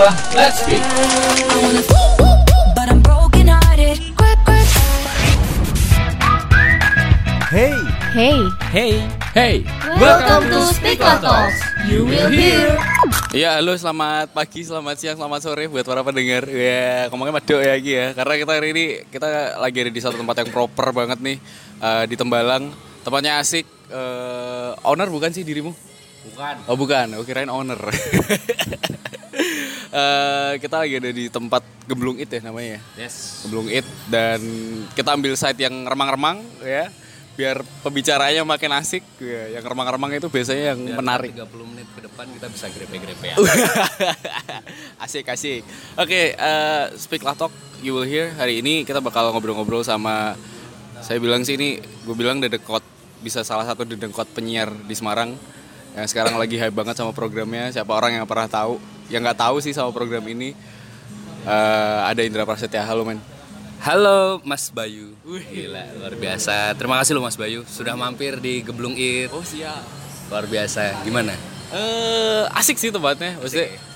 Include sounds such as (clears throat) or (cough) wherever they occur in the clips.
berdua, let's speak. but I'm broken hearted. Quick, quick. Hey, Hey, Hey, hey, welcome to Speak Talks. You will hear. Ya, halo selamat pagi, selamat siang, selamat sore buat para pendengar. Ya, ngomongnya madok ya Gi ya. Karena kita hari ini kita lagi ada di satu tempat yang proper banget nih eh, di Tembalang. Tempatnya asik. Eh, owner bukan sih dirimu? Bukan. Oh bukan, oh kirain owner. (laughs) Eh, kita lagi ada di tempat Gemblung It ya namanya ya. Yes. Gemblung It dan kita ambil site yang remang-remang ya biar pembicaranya makin asik ya. Yang remang-remang itu biasanya yang menarik. 30 menit ke depan kita bisa grepe-grepe ya. (laughs) asik asik. Oke, eh, speak lah talk you will hear. Hari ini kita bakal ngobrol-ngobrol sama saya bilang sih ini gue bilang dedekot bisa salah satu dedekot penyiar di Semarang yang sekarang lagi hype banget sama programnya. Siapa orang yang pernah tahu? Yang nggak tahu sih sama program ini eh, ada Indra Prasetya. Halo men. Halo Mas Bayu. Gila, luar biasa. Terima kasih loh Mas Bayu sudah mampir di Geblung It. Oh siap. Luar biasa. Gimana? Eh asik sih tempatnya. Maksudnya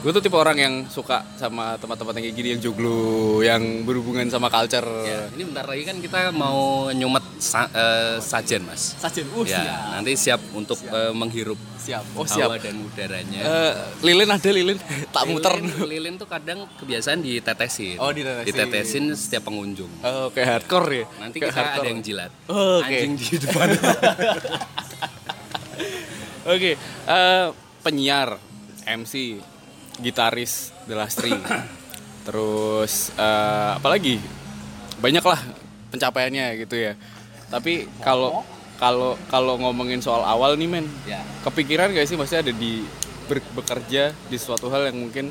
gue tuh tipe orang yang suka sama tempat-tempat yang kayak gini yang joglo, yang berhubungan sama culture. Ya, ini bentar lagi kan kita mau nyumet sa- eh, sajen, Mas. Sajen, uh, ya, siap. nanti siap untuk eh, menghirup Siap. Oh hawa siap. dan udaranya. Eh, lilin ada lilin, (laughs) tak muter. Lilin, lilin tuh kadang kebiasaan ditetesin. Oh, ditetesin. Ditetesin setiap pengunjung. Oh, kayak hardcore ya. Nanti Kayak kita ada hardcore. yang jilat. Oh, oke. Anjing di depan. (laughs) (laughs) Oke, eh, penyiar, MC, gitaris, The Lastri. Terus eh, apalagi? Banyak lah pencapaiannya gitu ya. Tapi kalau kalau kalau ngomongin soal awal nih men, ya. kepikiran gak sih maksudnya ada di ber- bekerja di suatu hal yang mungkin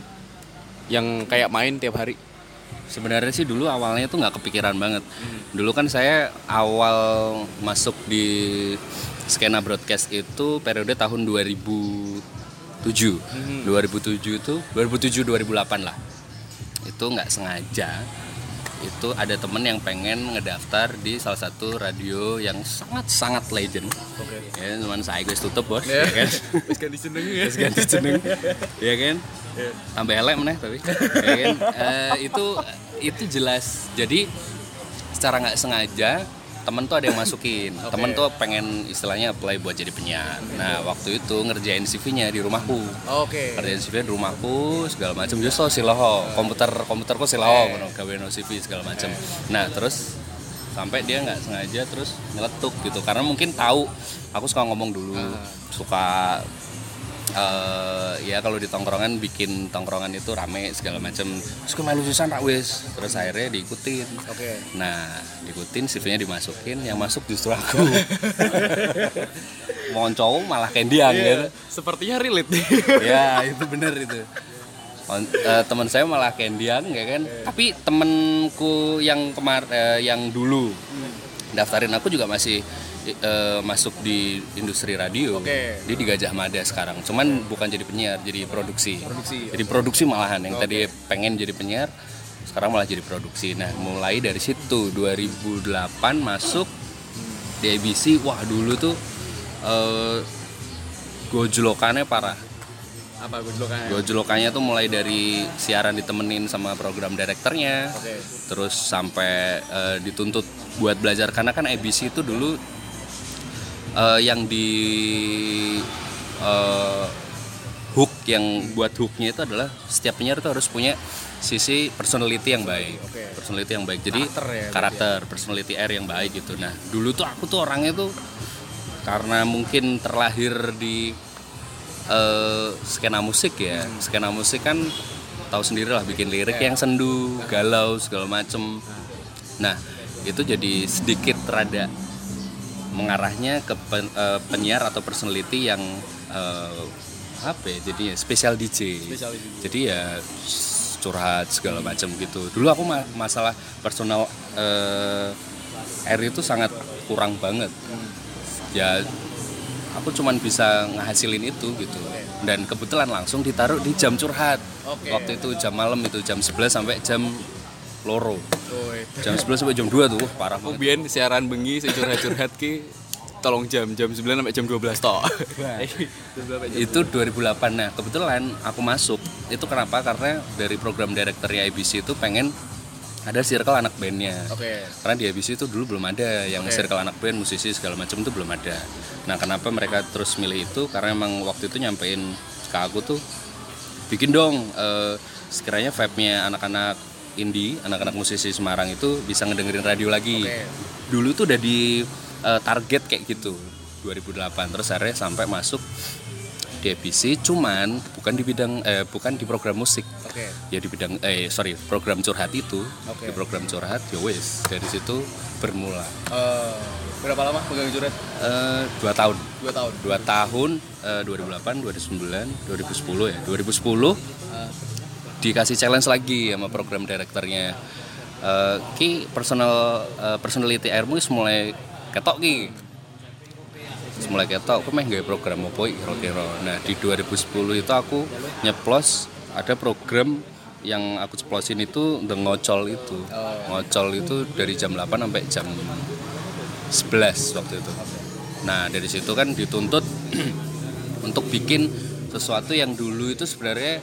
yang kayak main tiap hari? Sebenarnya sih dulu awalnya tuh nggak kepikiran banget. Hmm. Dulu kan saya awal masuk di skena broadcast itu periode tahun 2007. Hmm. 2007 itu 2007 2008 lah. Itu nggak sengaja itu ada temen yang pengen ngedaftar di salah satu radio yang sangat sangat legend. Ya, cuman saya guys tutup bos, ya kan? (laughs) Terus ganti jeneng ya. Terus ganti jeneng ya kan tambah elek meneh tapi (laughs) ya kan Eh, itu itu jelas jadi secara nggak sengaja temen tuh ada yang masukin. (laughs) Temen tuh pengen istilahnya apply buat jadi penyiar. Nah waktu itu ngerjain CV-nya di rumahku. Oke. ngerjain CV di rumahku segala macam justru siloho komputer komputerku siloho gawe no CV segala macam nah terus sampai dia nggak sengaja terus nyeletuk gitu. Karena mungkin tahu aku suka ngomong dulu. Suka eh ya kalau di tongkrongan bikin tongkrongan itu rame segala macam terus gue malu susan rak wis. Terus akhirnya diikutin. Oke. nah diikutin CV-nya dimasukin. Yang masuk justru aku. (laughs) Mau cowok malah kendiang gitu. Sepertinya relate. Ya itu bener itu. Eh, teman saya malah kendian ya kan? Tapi temenku yang kemar eh, yang dulu daftarin aku juga masih eh, masuk di industri radio Oke. dia di Gajah Mada sekarang cuman bukan jadi penyiar jadi produksi Produksi. jadi produksi malahan yang tadi pengen jadi penyiar sekarang malah jadi produksi nah mulai dari situ 2008 masuk di ABC wah dulu tuh eh, gojlokannya parah Apa kan? Gojlokannya tuh mulai dari siaran ditemenin sama program direkturnya, Oke. terus sampai eh, dituntut buat belajar karena kan ABC itu dulu eh, yang di eh, hook yang buat hooknya itu adalah setiap penyiar itu harus punya sisi personality yang baik, Oke. personality yang baik. Jadi Karakter ya, karakter, personality air yang baik gitu. Nah dulu tuh aku tuh orangnya tuh karena mungkin terlahir di eh, skena musik ya. Skena musik kan tahu sendiri lah bikin lirik yang sendu galau segala macem. Nah itu jadi sedikit rada mengarahnya ke pen- eh, penyiar atau personality yang eh, apa ya jadinya spesial DJ Spesial DJ. jadi ya curhat segala macam gitu. Dulu aku ma- masalah personal eh, air itu sangat kurang banget. Ya aku cuman bisa ngehasilin itu gitu. Dan kebetulan langsung ditaruh di jam curhat. Oke. waktu itu jam malam itu jam 11 sampai jam loro. Jam 11 sampai jam 2 tuh parah banget. siaran bengi curhat-curhat ki tolong jam jam 9 sampai jam 12 toh. (laughs) itu 2008 nah kebetulan aku masuk. Itu kenapa? Karena dari program direkturnya IBC itu pengen ada circle anak bandnya. Oke. karena di IBC itu dulu belum ada yang Oke. circle anak band musisi segala macam itu belum ada. Nah kenapa mereka terus milih itu? Karena emang waktu itu nyampein ke aku tuh bikin dong eh, sekiranya vibe-nya anak-anak indie anak-anak musisi Semarang itu bisa ngedengerin radio lagi Oke. dulu tuh udah di eh, target kayak gitu 2008 terus akhirnya sampai masuk di IBC cuman bukan di bidang eh, bukan di program musik Oke. ya di bidang eh sorry program curhat itu Oke. di program curhat ya wes dari situ bermula Eh, berapa lama pegang juret? Eh, dua tahun Dua tahun. dua tahun eh, 2008 2009 2010 ya 2010 dikasih challenge lagi sama program direkturnya. Eh, ki personal eh, personality airmu mulai ketok ki. Mulai ketok aku meh gawe program apa kira-kira? Nah di 2010 itu aku nyeplos ada program yang aku ceplosin itu The Ngocol itu. Ngocol itu dari jam 8 sampai jam 11 waktu itu. Nah dari situ kan dituntut (clears throat) untuk bikin sesuatu yang dulu itu sebenarnya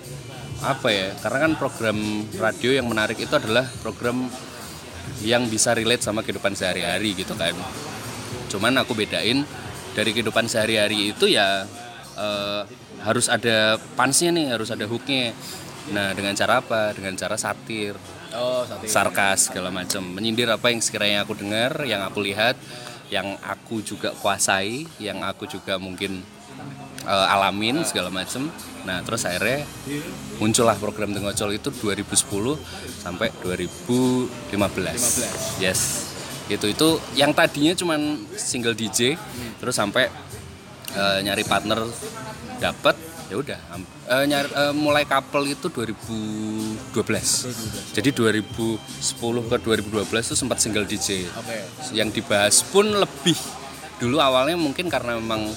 apa ya? Karena kan program radio yang menarik itu adalah program yang bisa relate sama kehidupan sehari-hari gitu kan. Cuman aku bedain dari kehidupan sehari-hari itu ya eh, harus ada pansnya nih harus ada hooknya. Nah dengan cara apa? Dengan cara satir. Oh, satu. sarkas segala macam. Menyindir apa yang sekiranya aku dengar yang aku lihat yang aku juga kuasai yang aku juga mungkin eh, alamin segala macam nah terus akhirnya muncullah program Tengocol itu 2010 sampai 2015 yes. Itu itu yang tadinya cuman single DJ terus sampai eh, nyari partner dapat ya udah eh, nyari eh, mulai couple itu 2012 jadi 2010 ke 2012 itu sempat single DJ Oke. yang dibahas pun lebih. Dulu awalnya mungkin karena memang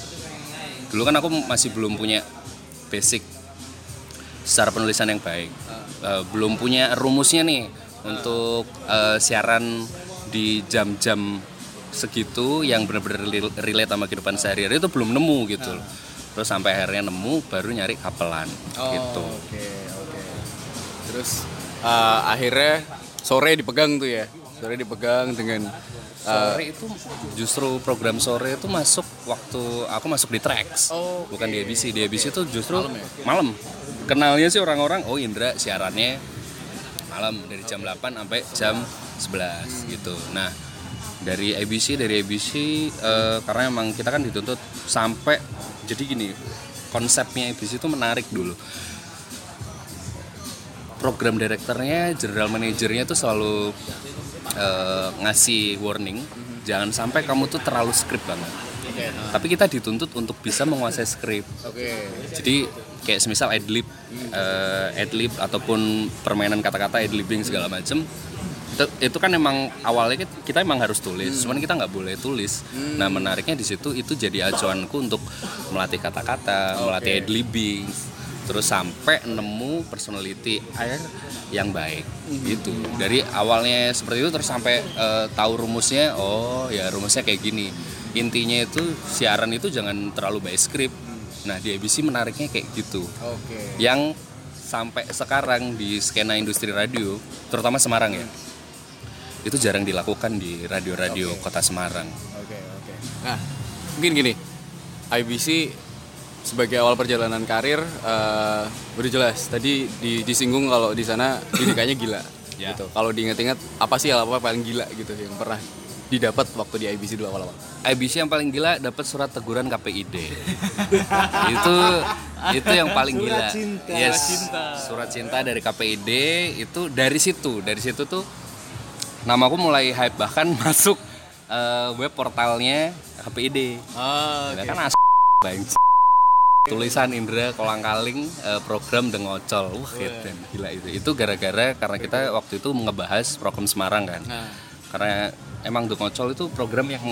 dulu kan aku masih belum punya basic secara penulisan yang baik Eh, belum punya rumusnya nih untuk eh, siaran di jam-jam segitu yang benar-benar rel- relate sama kehidupan sehari-hari itu belum nemu gitu loh. terus sampai akhirnya nemu baru nyari kapelan Oh, gitu Oke, oke. Terus eh, akhirnya sore dipegang tuh ya. Sore dipegang dengan eh, sore itu justru program sore itu masuk waktu aku masuk di tracks Oh, bukan di ABC di ABC itu justru Malam ya? malam. Kenalnya sih orang-orang oh Indra siarannya malam dari jam 8 sampai jam 11 gitu. Nah dari ABC dari ABC eh, karena emang kita kan dituntut sampai jadi gini konsepnya ABC itu menarik dulu. Program direkturnya general manajernya tuh selalu eh, ngasih warning jangan sampai kamu tuh terlalu skrip banget. Oke. nah, tapi kita dituntut untuk bisa menguasai skrip. Oke. jadi kayak semisal adlib eh, adlib ataupun permainan kata-kata adlibbing segala macem itu, itu kan emang awalnya kita- kita emang harus tulis. Cuman kita nggak boleh tulis. Nah menariknya di situ itu jadi acuanku untuk melatih kata-kata melatih adlibbing terus sampai nemu personality air yang baik gitu dari awalnya seperti itu terus sampai eh, tahu rumusnya oh ya rumusnya kayak gini intinya itu siaran itu jangan terlalu by script nah di ABC menariknya kayak gitu Oke. yang sampai sekarang di skena industri radio terutama Semarang ya itu jarang dilakukan di radio-radio kota Semarang Oke, oke. Nah, mungkin gini. IBC sebagai awal perjalanan karir eh udah jelas. Tadi di- disinggung kalau di sana didikannya gila. Ya. Gitu. Kalau diingat-ingat apa sih hal apa paling gila gitu yang pernah didapat waktu di IBC dulu awal-awal? IBC yang paling gila dapat surat teguran KPID (laughs) itu itu yang paling gila yes surat cinta dari KPID itu dari situ dari situ tuh namaku mulai hype bahkan (laughs) masuk eh, web portalnya KPID Ah, Ya kan as bang tulisan Indra Kolang Kaling eh, program The Ngocol wah gitu gila itu. Itu gara-gara karena kita waktu itu ngebahas program Semarang kan. Nah. karena emang The Ngocol itu program yang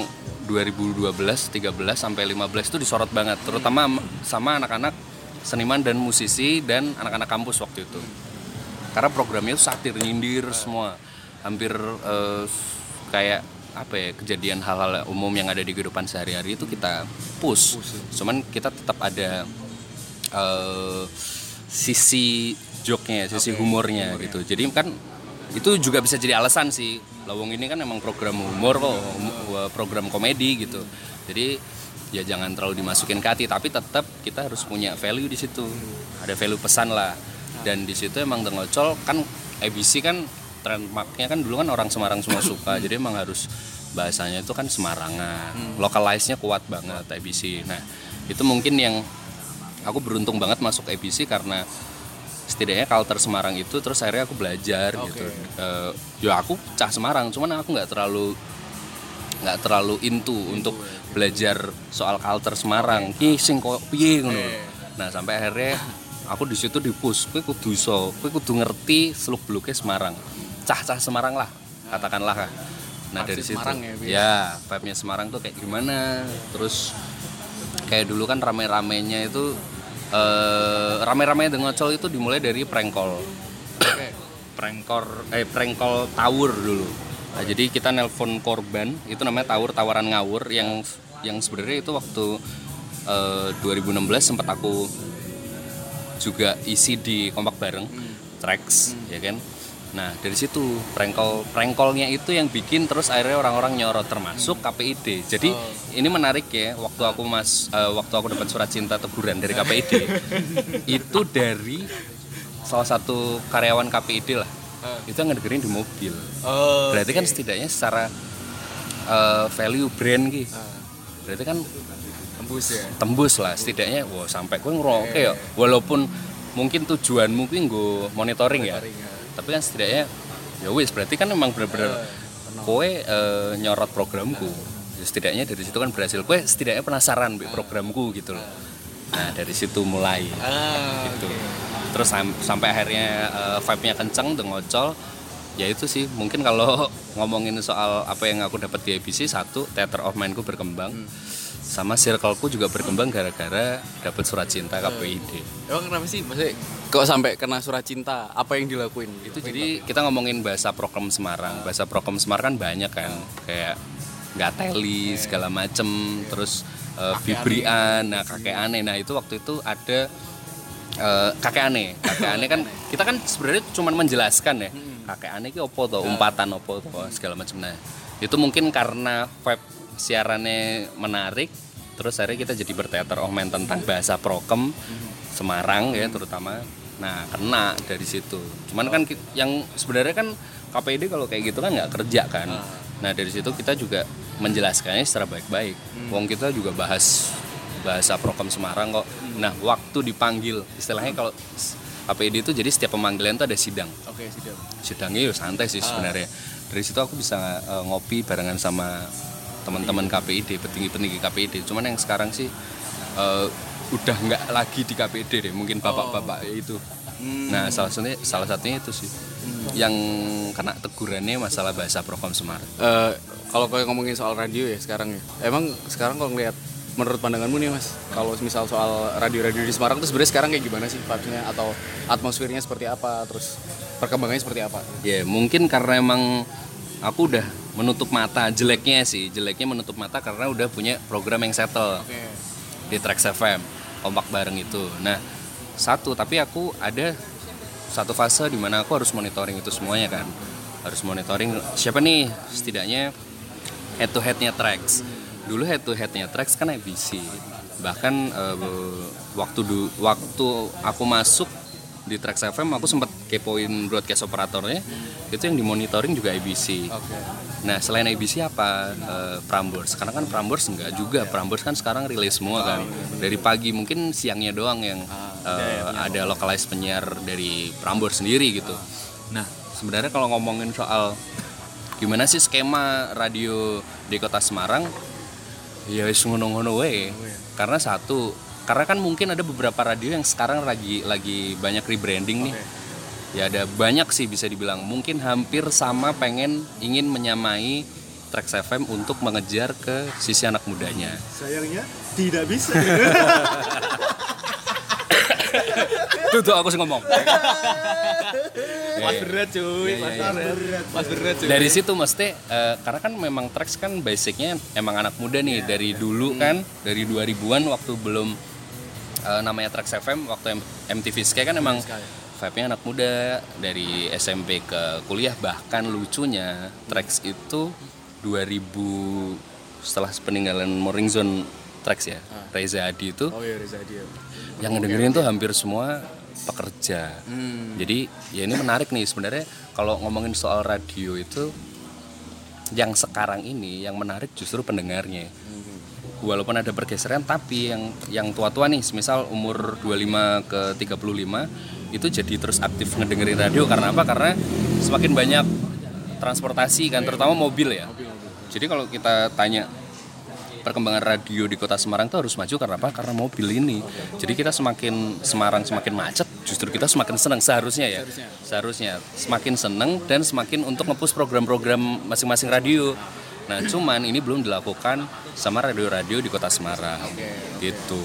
2012 13 sampai 15 itu disorot banget. Terutama sama anak-anak seniman dan musisi dan anak-anak kampus waktu itu. Karena programnya itu satir nyindir semua. Hampir eh, kayak apa ya kejadian hal-hal umum yang ada di kehidupan sehari-hari itu kita push. Cuman kita tetap ada eh, sisi joke-nya, sisi humornya gitu. Jadi kan itu juga bisa jadi alasan sih. Lawong ini kan emang program humor kok, hum- program komedi gitu. Jadi ya jangan terlalu dimasukin ke hati, tapi tetap kita harus punya value di situ. Ada value pesan lah. Dan di situ emang Dengocol kan ABC kan trademarknya kan dulu kan orang Semarang semua suka. jadi emang harus bahasanya itu kan Semarangan. Localize-nya kuat banget ABC. Nah, itu mungkin yang aku beruntung banget masuk ABC karena setidaknya culture Semarang itu terus akhirnya aku belajar gitu. Eh, ya aku cah Semarang cuman aku nggak terlalu nggak terlalu into untuk belajar soal culture Semarang. Ki sing kok piye ngono. Nah sampai akhirnya aku di situ dipus kowe kudu iso kowe kudu ngerti seluk beluknya Semarang cah-cah Semarang lah katakanlah. Nah dari situ. Semarang ya, Bi? ya vibe-nya Semarang tuh kayak gimana? Terus kayak dulu kan rame-ramenya itu eh rame-rame dengan ngocol itu dimulai dari prank call prank call eh prank call tower dulu. Nah, jadi kita nelpon korban itu namanya tower tawaran ngawur yang yang sebenarnya itu waktu eh, 2016 sempat aku juga isi di kompak bareng tracks ya kan nah dari situ prank call-nya itu yang bikin terus akhirnya orang-orang nyorot termasuk KPID jadi ini menarik ya waktu aku mas eh, waktu aku dapat surat cinta teguran dari KPID (laughs) itu dari salah satu karyawan KPID lah. Itu yang ngedengerin di mobil. Oh, berarti kan setidaknya secara eh, value brand gitu berarti kan tembus ya. tembus lah setidaknya wah sampai gue ngerokok ya. Walaupun mungkin tujuanmu gue nggo monitoring ya tapi kan setidaknya ya wis berarti kan memang bener-bener kowe eh, nyorot programku. Ya, setidaknya dari situ kan berhasil. Kowe setidaknya penasaran bi programku gitu loh. Nah dari situ mulai Ah, gitu. terus sam- sampai akhirnya eh, vibe-nya kenceng ngocol. Ya itu sih mungkin kalau ngomongin soal apa yang aku dapat di ABC satu theater of mind-ku berkembang sama circleku juga berkembang gara-gara dapat surat cinta KPID Emang kenapa sih? Maksudnya kok sampai kena surat cinta? Apa yang dilakuin? itu jadi kita ngomongin bahasa prokem Semarang. Bahasa prokem Semarang kan banyak kan. Kayak nggak teli segala macem. Terus eh, bibrian nah kakek aneh. Nah itu waktu itu ada eh, kakek aneh. Kakek aneh kan (laughs) kita kan sebenarnya cuma menjelaskan ya. Kakek aneh itu opo toh umpatan opo toh segala macam nah itu mungkin karena vibe siarannya menarik terus akhirnya kita jadi berteater. Omen tentang bahasa prokem Semarang ya terutama. Nah kena dari situ. Cuman kan yang sebenarnya kan KPD kalau kayak gitu kan nggak kerja kan. Nah dari situ kita juga menjelaskannya secara baik-baik. Wong kita juga bahas bahasa prokem Semarang kok. Nah waktu dipanggil istilahnya kalau KPD itu jadi setiap pemanggilan itu ada sidang. Oke, sudah. sidangnya ya santai sih sebenarnya. Dari situ aku bisa eh, ngopi barengan sama teman-teman KPID petinggi-petinggi KPID cuman yang sekarang sih eh, udah nggak lagi di KPID deh mungkin bapak-bapak itu. Nah salah satunya salah satunya itu sih. Yang kena tegurannya masalah bahasa Prokom Semarang Eh, kalau kayak ngomongin soal radio ya sekarang ya. Emang sekarang kalau ngelihat menurut pandanganmu nih Mas, kalau misal soal radio-radio di Semarang tuh sebenarnya sekarang kayak gimana sih vibes-nya atau atmosfernya seperti apa, terus perkembangannya seperti apa? ya mungkin karena emang aku udah menutup mata. Jeleknya sih jeleknya menutup mata karena udah punya program yang settle Oke. di Trax FM kompak bareng itu. Nah satu tapi aku ada satu fase di mana aku harus monitoring itu semuanya kan. Harus monitoring siapa nih setidaknya head to headnya Trax. Dulu head to headnya Trax kan ABC bahkan eh, waktu du- waktu aku masuk di Trax FM aku sempat kepoin broadcast operatornya itu yang dimonitoring juga ABC Oke. Nah selain ABC apa eh, Prambors? Karena kan Prambors enggak juga. Prambors kan sekarang rilis semua kan. Dari pagi mungkin siangnya doang yang eh, ada localized penyiar dari Prambors sendiri gitu. Nah sebenarnya kalau ngomongin soal gimana sih skema radio di kota Semarang, ya wis ngono-ngono wae. Karena satu, karena kan mungkin ada beberapa radio yang sekarang lagi lagi banyak rebranding nih. Ya ada banyak sih bisa dibilang. Mungkin hampir sama pengen ingin menyamai Trax FM untuk mengejar ke sisi anak mudanya. Sayangnya tidak bisa. (laughs) tuh tuh aku sih ngomong. (laughs) Mas berat cuy, mas berat. Mas berat cuy. dari situ mesti eh, karena kan memang tracks kan basicnya emang anak muda nih. Dari dulu kan dari 2000-an waktu belum eh, namanya Tracks FM waktu MTV Sky kan emang vibe-nya anak muda dari SMP ke kuliah bahkan lucunya Tracks itu 2000 setelah peninggalan Morning Zone Tracks ya Reza Adi itu Oh iya Reza dia. yang ngedengerin tuh hampir semua pekerja. Jadi ya ini menarik nih sebenarnya kalau ngomongin soal radio itu yang sekarang ini yang menarik justru pendengarnya. Walaupun ada pergeseran tapi yang yang tua-tua nih, misal umur 25 ke 35 itu jadi terus aktif ngedengerin radio karena apa? Karena semakin banyak transportasi kan terutama mobil ya. Jadi kalau kita tanya perkembangan radio di kota Semarang itu harus maju karena apa? Karena mobil ini. Jadi kita semakin Semarang semakin macet, justru kita semakin senang seharusnya ya. Seharusnya semakin senang dan semakin untuk ngepush program-program masing-masing radio. Nah, cuman ini belum dilakukan sama radio-radio di kota Semarang. Gitu.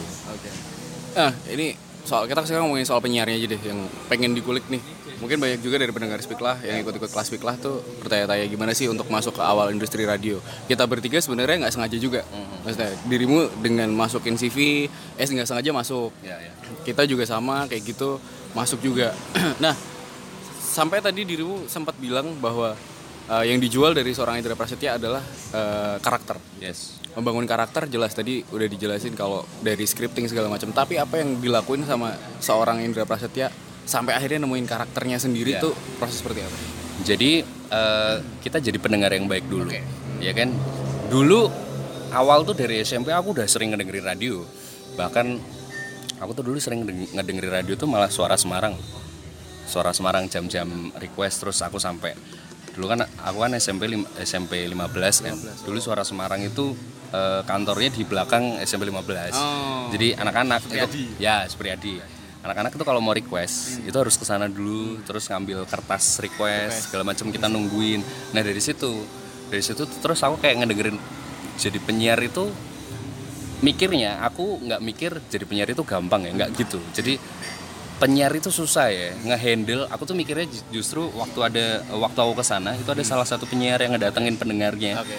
Nah, ini soal kita sekarang ngomongin soal penyiarnya aja deh yang pengen dikulik nih. Mungkin banyak juga dari pendengar Speaklah yang ikut-ikut kelas Speaklah tuh bertanya-tanya gimana sih untuk masuk ke awal industri radio. Kita bertiga sebenarnya nggak sengaja juga. Maksudnya dirimu dengan masukin CV, eh nggak sengaja masuk. Ya, ya. Kita juga sama kayak gitu masuk juga. (clears throat) nah, sampai tadi dirimu sempat bilang bahwa eh, yang dijual dari seorang Indra Prasetya adalah eh, karakter. Yes. membangun karakter jelas tadi udah dijelasin kalau dari scripting segala macam. Tapi apa yang dilakuin sama seorang Indra Prasetya sampai akhirnya nemuin karakternya sendiri tuh proses seperti apa? Jadi eh, kita jadi pendengar yang baik dulu, ya kan? Dulu awal tuh dari SMP aku udah sering ngedengerin radio, bahkan aku tuh dulu sering ngedeng- ngedengerin radio tuh malah suara Semarang, suara Semarang jam-jam request terus aku sampai dulu kan aku kan SMP lim- SMP 15 kan, dulu suara Semarang itu eh, kantornya di belakang SMP 15, Oh. jadi anak-anak itu ya Supriyadi anak-anak itu kalau mau request itu harus ke sana dulu terus ngambil kertas request. segala macam kita nungguin. Nah dari situ dari situ terus aku kayak ngedengerin jadi penyiar itu mikirnya aku nggak mikir jadi penyiar itu gampang ya nggak gitu. Jadi penyiar itu susah ya ngehandle. Aku tuh mikirnya ju- justru waktu ada waktu aku ke sana itu ada salah satu penyiar yang ngedatengin pendengarnya. Oke.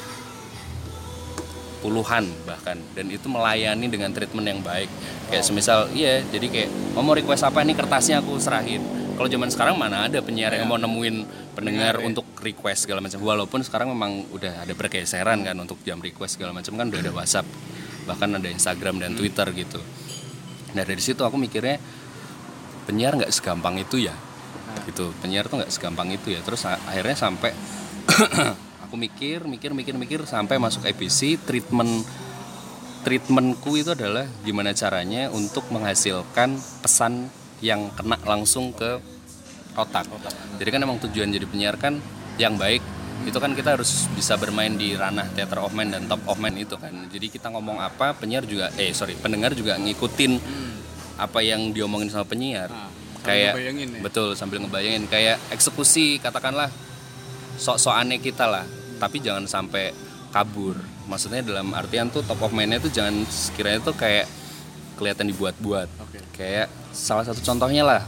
Puluhan bahkan dan itu melayani dengan treatment yang baik. Kayak semisal iya jadi kayak oh, mau request apa ini kertasnya aku serahin. Kalau zaman sekarang mana ada penyiar yang mau nemuin pendengar untuk request segala macam. Walaupun sekarang memang udah ada pergeseran kan untuk jam request segala macam kan udah ada (clears throat) WhatsApp bahkan ada Instagram dan Twitter gitu. Nah dari situ aku mikirnya penyiar nggak segampang itu ya. Gitu penyiar tuh nggak segampang itu ya. Terus akhirnya sampai (clears throat) aku mikir mikir mikir mikir sampai masuk ABC treatment treatmentku itu adalah gimana caranya untuk menghasilkan pesan yang kena langsung ke otak. Jadi kan emang tujuan jadi penyiar kan yang baik itu kan kita harus bisa bermain di ranah theater of mind dan top of mind itu kan. Jadi kita ngomong apa penyiar juga eh sorry pendengar juga ngikutin apa yang diomongin sama penyiar. sambil kayak ya? betul sambil ngebayangin kayak eksekusi katakanlah sok-sok aneh kita lah tapi jangan sampai kabur maksudnya dalam artian tuh top of mind-nya tuh jangan sekiranya tuh kayak kelihatan dibuat-buat Oke. kayak salah satu contohnya lah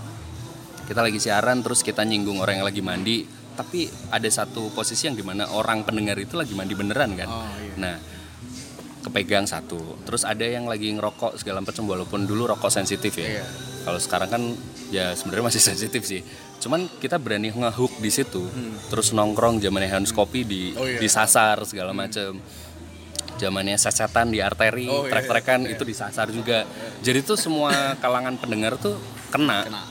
kita lagi siaran terus kita nyinggung orang yang lagi mandi tapi ada satu posisi yang di mana orang pendengar itu lagi mandi beneran kan Oh, iya. nah kepegang satu terus ada yang lagi ngerokok segala macam walaupun dulu rokok sensitif ya Iya. kalau sekarang kan ya sebenarnya masih (laughs) sensitif sih cuman kita berani ngehook di situ terus nongkrong zamannya Hans Kopi di Hmm. Oh, iya. disasar segala macam zamannya sacatan di arteri Oh, iya, trek-trekan itu disasar juga jadi tuh semua (laughs) kalangan pendengar tuh kena, Kena.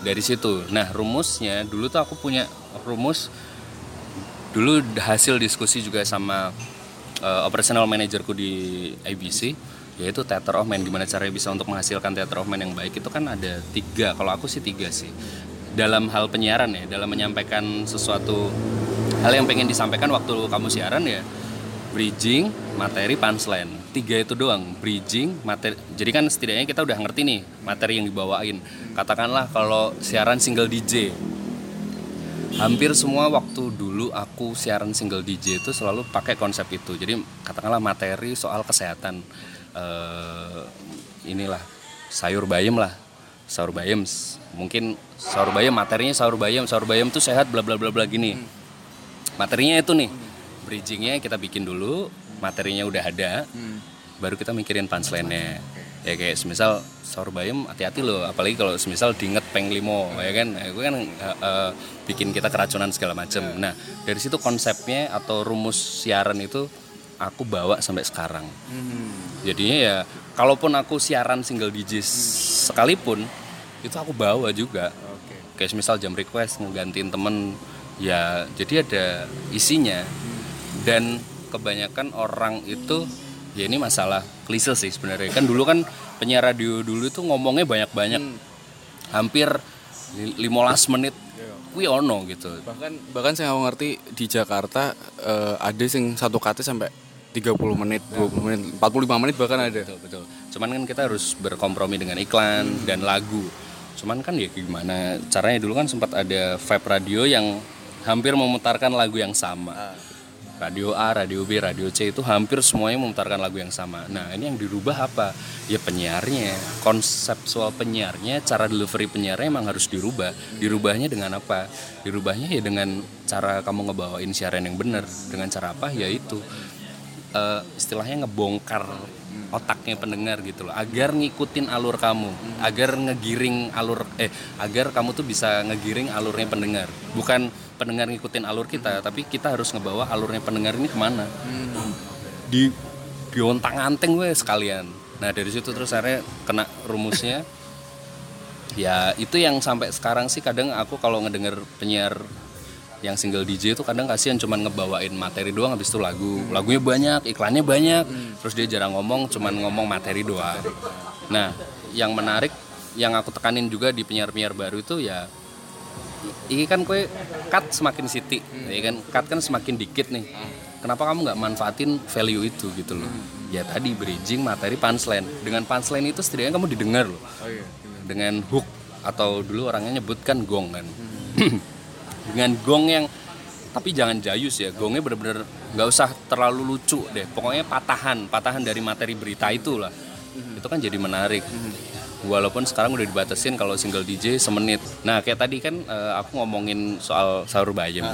dari situ nah rumusnya dulu tuh aku punya rumus dulu hasil diskusi juga sama uh, operational manajerku di ABC yaitu theater of mind gimana caranya bisa untuk menghasilkan theater of mind yang baik? Itu kan ada tiga. Kalau aku sih tiga sih. Dalam hal penyiaran ya dalam menyampaikan sesuatu hal yang pengen disampaikan waktu kamu siaran ya bridging materi punchline. Tiga itu doang bridging materi. Jadi kan setidaknya kita udah ngerti nih materi yang dibawain. Katakanlah kalau siaran single DJ hampir semua waktu dulu aku siaran single DJ itu selalu pakai konsep itu. Jadi katakanlah materi soal kesehatan eh, inilah sayur bayam lah. Sahur bayam mungkin sahur bayam materinya sahur bayam sahur bayam tuh sehat bla bla bla bla gini. Materinya itu nih bridgingnya kita bikin dulu materinya udah ada baru kita mikirin punchline-nya ya kayak semisal sahur bayam hati-hati loh. Apalagi kalau semisal diinget peng limo ya kan? Nah, itu kan eh, eh, bikin kita keracunan segala macem. Nah dari situ konsepnya atau rumus siaran itu aku bawa sampai sekarang. Jadinya ya kalaupun aku siaran single DJ sekalipun itu aku bawa juga. Kayak misal jam request ngegantiin temen ya jadi ada isinya. Dan kebanyakan orang itu ya ini masalah klise sih sebenarnya. Kan dulu kan penyiar radio dulu itu ngomongnya banyak-banyak. Hampir li- 15 menit. Kuwi ono gitu. Bahkan bahkan saya nggak ngerti di Jakarta eh, ada yang satu kata sampai 30 menit 20 menit 45 menit bahkan ada. Betul betul. Cuman kan kita harus berkompromi dengan iklan dan lagu. Cuman kan ya gimana? Caranya dulu kan sempat ada vibe radio yang hampir memutarkan lagu yang sama radio A, radio B, radio C itu hampir semuanya memutarkan lagu yang sama. Nah ini yang dirubah apa? Ya penyiarnya, konseptual penyiarnya, cara delivery penyiarnya emang harus dirubah. Dirubahnya dengan apa? Dirubahnya ya dengan cara kamu ngebawain siaran yang benar. Dengan cara apa? Ya itu eh, istilahnya ngebongkar otaknya pendengar gitu loh agar ngikutin alur kamu agar ngegiring alur eh agar kamu tuh bisa ngegiring alurnya pendengar bukan pendengar ngikutin alur kita tapi kita harus ngebawa alurnya pendengar ini ke mana? Di diontang anting gue sekalian. Nah dari situ terus akhirnya kena rumusnya. (laughs) Ya itu yang sampai sekarang sih kadang aku kalau ngedenger penyiar yang single DJ itu kadang kasihan cuman ngebawain materi doang habis itu lagu. Lagunya banyak iklannya banyak terus dia jarang ngomong cuman ngomong materi doang. Nah yang menarik yang aku tekanin juga di penyiar-penyiar baru itu ya ini kan kue cut semakin city ya kan? Cut kan semakin dikit nih. Kenapa kamu nggak manfaatin value itu gitu loh? Ya tadi bridging materi punchline. Dengan punchline itu setidaknya kamu didengar loh. Dengan hook atau dulu orangnya nyebutkan gong kan. (clears throat) Dengan gong yang tapi jangan jayus ya gongnya bener-bener nggak usah terlalu lucu deh. Pokoknya patahan patahan dari materi berita itu lah itu kan jadi menarik walaupun sekarang udah dibatasin kalau single DJ semenit. Nah kayak tadi kan eh, aku ngomongin soal sahur bayam.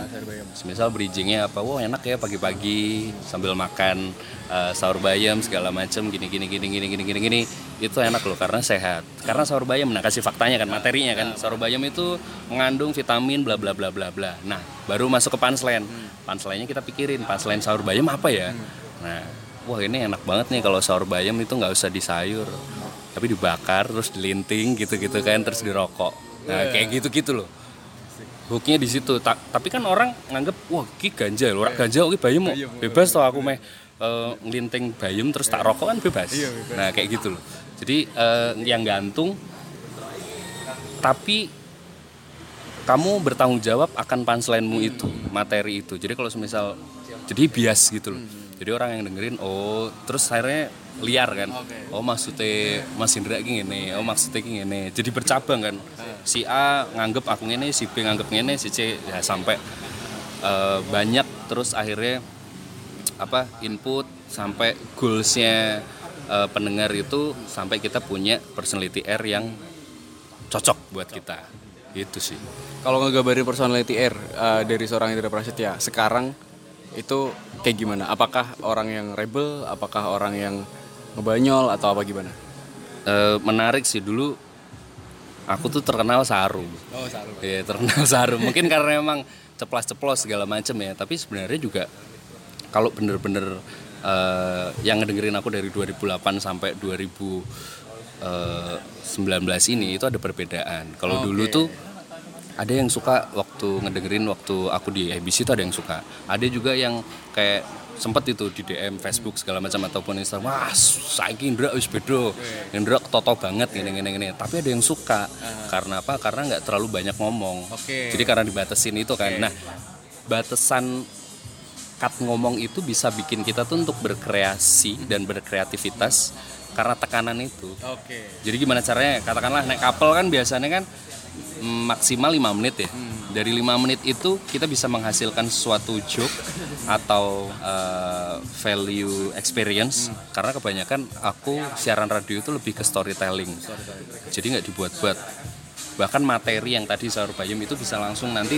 Misal bridgingnya apa wah enak ya pagi-pagi sambil makan eh, sahur bayam segala macem gini gini gini gini gini gini gini. Itu enak loh karena sehat. Karena sahur bayam nah kasih faktanya kan materinya kan. Sahur bayam itu mengandung vitamin bla bla bla bla bla. Nah baru masuk ke punchline punchline-nya kita pikirin punchline sahur bayam apa ya? Nah wah ini enak banget nih kalau sahur bayam itu nggak usah disayur tapi dibakar terus dilinting gitu-gitu kan terus dirokok. Nah kayak gitu-gitu loh. Hooknya di situ. Ta- tapi kan orang nganggep wah ki ganja loh rak ganja oke bayam mau bebas toh aku meh eh, ngelinting bayam terus tak rokok kan bebas. nah kayak gitu loh. Jadi eh, yang gantung tapi kamu bertanggung jawab akan punchline-mu itu materi itu. Jadi kalau semisal jadi bias gitu loh jadi orang yang dengerin oh terus akhirnya liar kan. Oh maksudnya Mas Indra ngene oh maksudnya ngene. Jadi bercabang kan. Si A nganggep aku ngene si B nganggep ngene si C ya sampai eh, banyak. Terus akhirnya apa input sampai goalsnya eh, pendengar itu sampai kita punya personality R yang cocok buat kita. Itu sih. Kalau ngegambarin personality R eh, dari seorang Indra Prasetya sekarang itu kayak gimana? Apakah orang yang rebel? Apakah orang yang ngebanyol atau apa gimana? Eh, menarik sih dulu aku tuh terkenal saru Oh, saru. Iya terkenal saru mungkin karena emang ceplas-ceplos segala macem ya tapi sebenarnya juga kalau bener-bener eh, yang ngedengerin aku dari 2008 sampai 2019 ini itu ada perbedaan kalau dulu tuh ada yang suka waktu ngedengerin waktu aku di ABC itu ada yang suka. Ada juga yang kayak sempet itu di DM Facebook segala macam ataupun Instagram wah saiki Indra wis beda. Indra toto banget gini gini gini. Tapi ada yang suka. Karena apa? Karena nggak terlalu banyak ngomong. Oke. jadi karena dibatasin itu kan. Nah batasan cut ngomong itu bisa bikin kita tuh untuk berkreasi dan berkreativitas karena tekanan itu. Oke. jadi gimana caranya? Katakanlah naik kapal kan biasanya kan maksimal 5 menit ya. Dari 5 menit itu kita bisa menghasilkan suatu joke atau eh, value experience. Karena kebanyakan aku siaran radio itu lebih ke storytelling. Jadi nggak dibuat-buat. Bahkan materi yang tadi sayur bayam itu bisa langsung nanti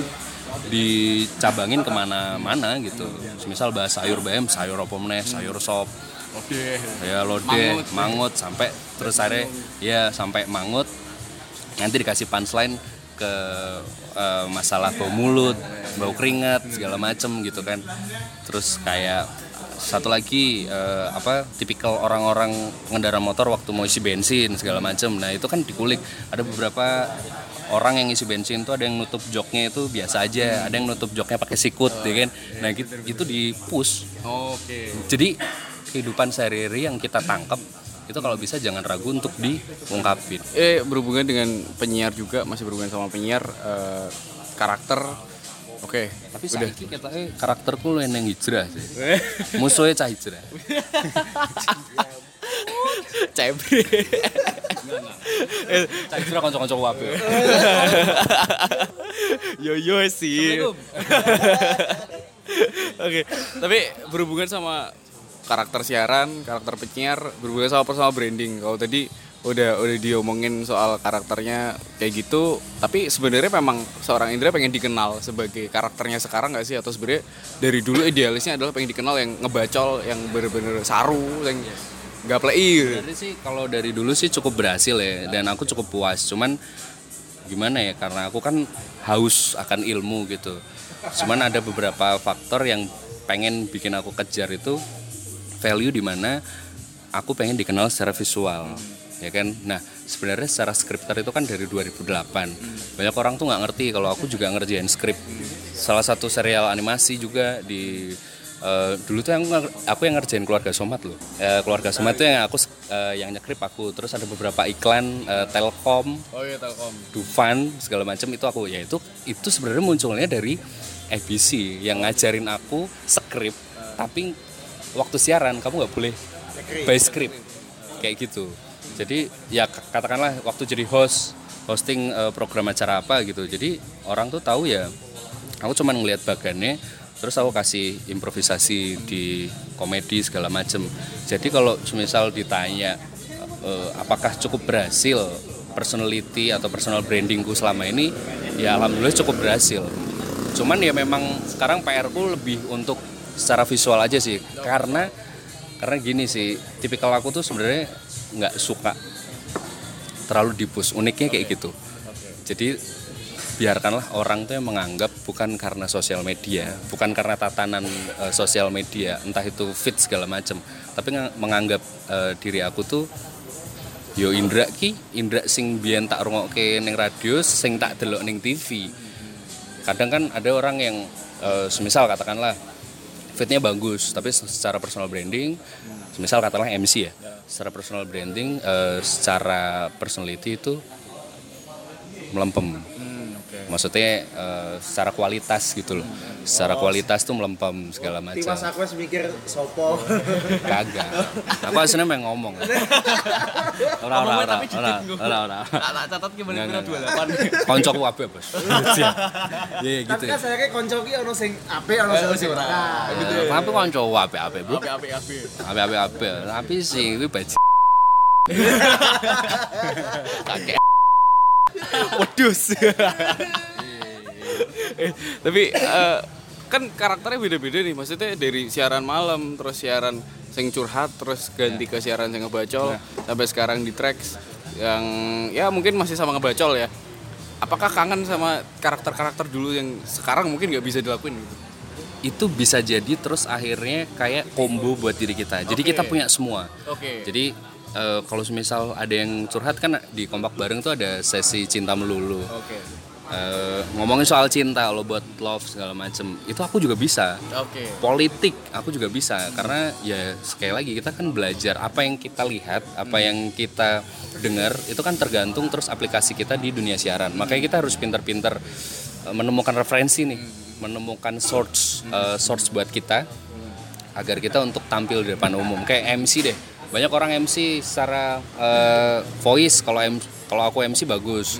dicabangin ke mana-mana gitu. Misal bahas sayur bayam sayur apa meneh sayur sop. Oke. ya lodeh mangut, sampai terus akhirnya ya sampai mangut nanti dikasih punchline ke eh, masalah bau mulut bau keringat segala macem gitu kan. Terus kayak satu lagi eh, apa tipikal orang-orang ngendara motor waktu mau isi bensin segala macem. Nah itu kan dikulik. Ada beberapa orang yang isi bensin tuh ada yang nutup joknya itu biasa aja ada yang nutup joknya pakai sikut ya kan? Nah gitu, itu di push Oke. jadi kehidupan sehari-hari yang kita tangkap itu kalau bisa jangan ragu untuk diungkapin. Eh berhubungan dengan penyiar juga masih berhubungan sama penyiar eh, karakter. Oke. Tapi saiki kita eh karakterku lu yang hijrah sih. (laughs) Musuhnya cah hijrah. (laughs) Cebre. Cah hijrah kanca-kanca wabe. yo yo sih. (laughs) Oke, tapi berhubungan sama karakter siaran, karakter penyiar, berhubungan sama personal branding. Kalau tadi udah udah diomongin soal karakternya kayak gitu, tapi sebenarnya memang seorang Indra pengen dikenal sebagai karakternya sekarang nggak sih? Atau sebenarnya dari dulu idealisnya adalah pengen dikenal yang ngebacol, yang bener-bener saru, yang nggak play gitu. Sebenarnya sih kalau dari dulu sih cukup berhasil ya dan aku cukup puas. Cuman gimana ya karena aku kan haus akan ilmu gitu. Cuman ada beberapa faktor yang pengen bikin aku kejar itu value di mana aku pengen dikenal secara visual ya kan? Nah sebenarnya secara skripter itu kan dari 2008 banyak orang tuh nggak ngerti kalau aku juga ngerjain skrip. Salah satu serial animasi juga di eh, dulu tuh yang aku yang ngerjain keluarga somat loh. Eh, keluarga somat tuh yang aku eh, yang nyekrip aku. Terus ada beberapa iklan eh, telkom Oh iya Telkom. Dufan segala macam itu aku ya itu itu sebenarnya munculnya dari ABC yang ngajarin aku skrip. Tapi waktu siaran kamu nggak boleh by script. Kayak gitu. Jadi ya katakanlah waktu jadi host hosting eh, program acara apa gitu. Jadi orang tuh tahu ya aku cuman ngelihat bagannya terus aku kasih improvisasi di komedi segala macem. Jadi kalau misal ditanya eh, apakah cukup berhasil personality atau personal brandingku selama ini ya alhamdulillah cukup berhasil. Cuman ya memang sekarang PR ku lebih untuk secara visual aja sih. Karena karena gini sih tipikal aku tuh sebenarnya nggak suka terlalu dipus uniknya kayak gitu. Jadi biarkanlah orang tuh yang menganggap bukan karena sosial media bukan karena tatanan eh, sosial media entah itu fit segala macam tapi nga- menganggap eh, diri aku tuh yo Indra ki Indra sing biyen tak rungokke ning radio sing tak delok ning TV kadang kan ada orang yang eh, semisal katakanlah fitnya bagus tapi secara personal branding semisal katakanlah MC ya secara personal branding eh, secara personality itu melempem maksudnya eh, secara kualitas gitu loh. Secara kualitas tuh melempem segala macam. Timas aku harus mikir sopo. kagak. Aku aslinya pengen ngomong. Ora ora ora ora ora ora. Tak catat gimana Nggak, kira nggak, 28. koncoku wabe bos. (laughs) Iya iya. Gitu Tapi ya kan saya kayak konco ki ono sing apik ono sing sing ora. Gitu Eh, tapi konco wabe ape bro Api api api. ape ape ape tapi sih kuwi baj (laughs) kakek Wedus. (laughs) Eh, tapi eh, kan karakternya beda-beda nih. Maksudnya dari siaran malam terus siaran sing curhat terus ganti ke siaran sing ngebacol sampai sekarang di tracks yang ya mungkin masih sama ngebacol ya. Apakah kangen sama karakter-karakter dulu yang sekarang mungkin nggak bisa dilakuin gitu? itu bisa jadi terus akhirnya kayak combo buat diri kita jadi Oke. kita punya semua Oke. jadi eh, kalau misal ada yang curhat kan di kompak bareng tuh ada sesi cinta melulu. Oke. Eh, ngomongin soal cinta lo buat love segala macem itu aku juga bisa. Oke. politik aku juga bisa. Karena ya sekali lagi kita kan belajar apa yang kita lihat apa yang kita dengar itu kan tergantung terus aplikasi kita di dunia siaran. Makanya kita harus pinter-pinter eh, menemukan referensi nih menemukan source eh, source buat kita agar kita untuk tampil di depan umum. Kayak MC deh banyak orang MC secara eh, voice kalau kalau aku MC bagus.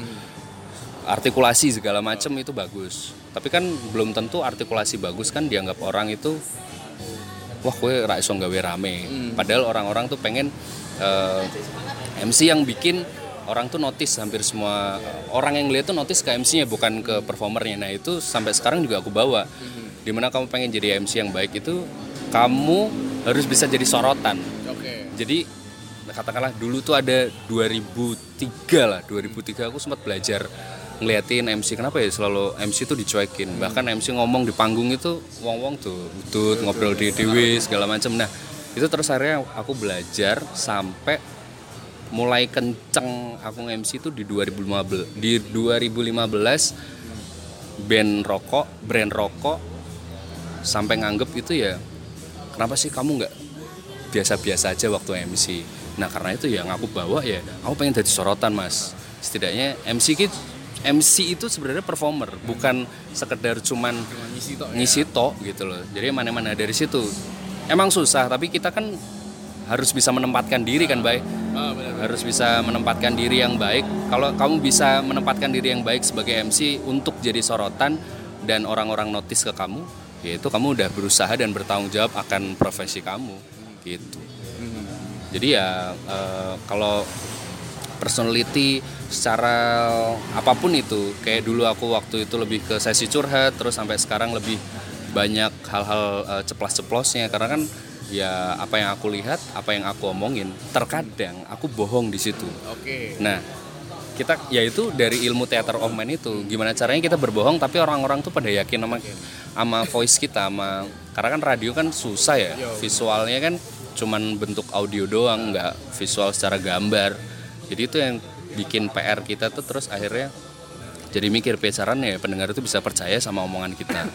Artikulasi segala macam itu bagus. Tapi kan belum tentu artikulasi bagus kan dianggap orang itu wah kue ra iso gawe rame. Padahal orang-orang tuh pengen eh, MC yang bikin orang tuh notice hampir semua orang yang lihat tuh notice ke MC-nya bukan ke performernya. Nah itu sampai sekarang juga aku bawa. Di mana kamu pengen jadi MC yang baik itu kamu harus bisa jadi sorotan. Jadi katakanlah dulu tuh ada 2003 lah. 2003 aku sempat belajar ngeliatin MC kenapa ya selalu MC tuh dicuekin? Bahkan MC ngomong di panggung itu wong-wong tuh butut ngobrol di dewi segala macam nah itu terus akhirnya aku belajar sampai mulai kenceng aku MC itu di 2015 di 2015 band rokok brand rokok sampai nganggep itu ya kenapa sih kamu nggak biasa-biasa aja waktu MC nah karena itu yang aku bawa ya aku pengen jadi sorotan mas. Setidaknya MC ki MC itu sebenarnya performer bukan sekedar cuman Ngisi tok. ya. gitu loh. Jadi mana-mana dari situ. Emang susah tapi kita kan harus bisa menempatkan diri kan baik Ah, harus bisa menempatkan diri yang baik. Kalau kamu bisa menempatkan diri yang baik sebagai MC untuk jadi sorotan dan orang-orang notice ke kamu yaitu kamu udah berusaha dan bertanggung jawab akan profesi kamu gitu. Jadi ya eh, kalau personality secara apa pun itu kayak dulu aku waktu itu lebih ke sesi curhat terus sampai sekarang lebih banyak hal-hal eh, ceplas-ceplosnya. Karena kan ya apa yang aku lihat apa yang aku omongin terkadang aku bohong di situ. Oke. nah kita yaitu dari ilmu theater of mind itu. Gimana caranya kita berbohong tapi orang-orang tuh pada yakin sama sama voice kita sama karena kan radio kan susah ya. Visualnya kan cuman bentuk audio doang nggak visual secara gambar. Jadi itu yang bikin PR kita tuh terus akhirnya jadi mikir pecaran ya? Pendengar itu bisa percaya sama omongan kita.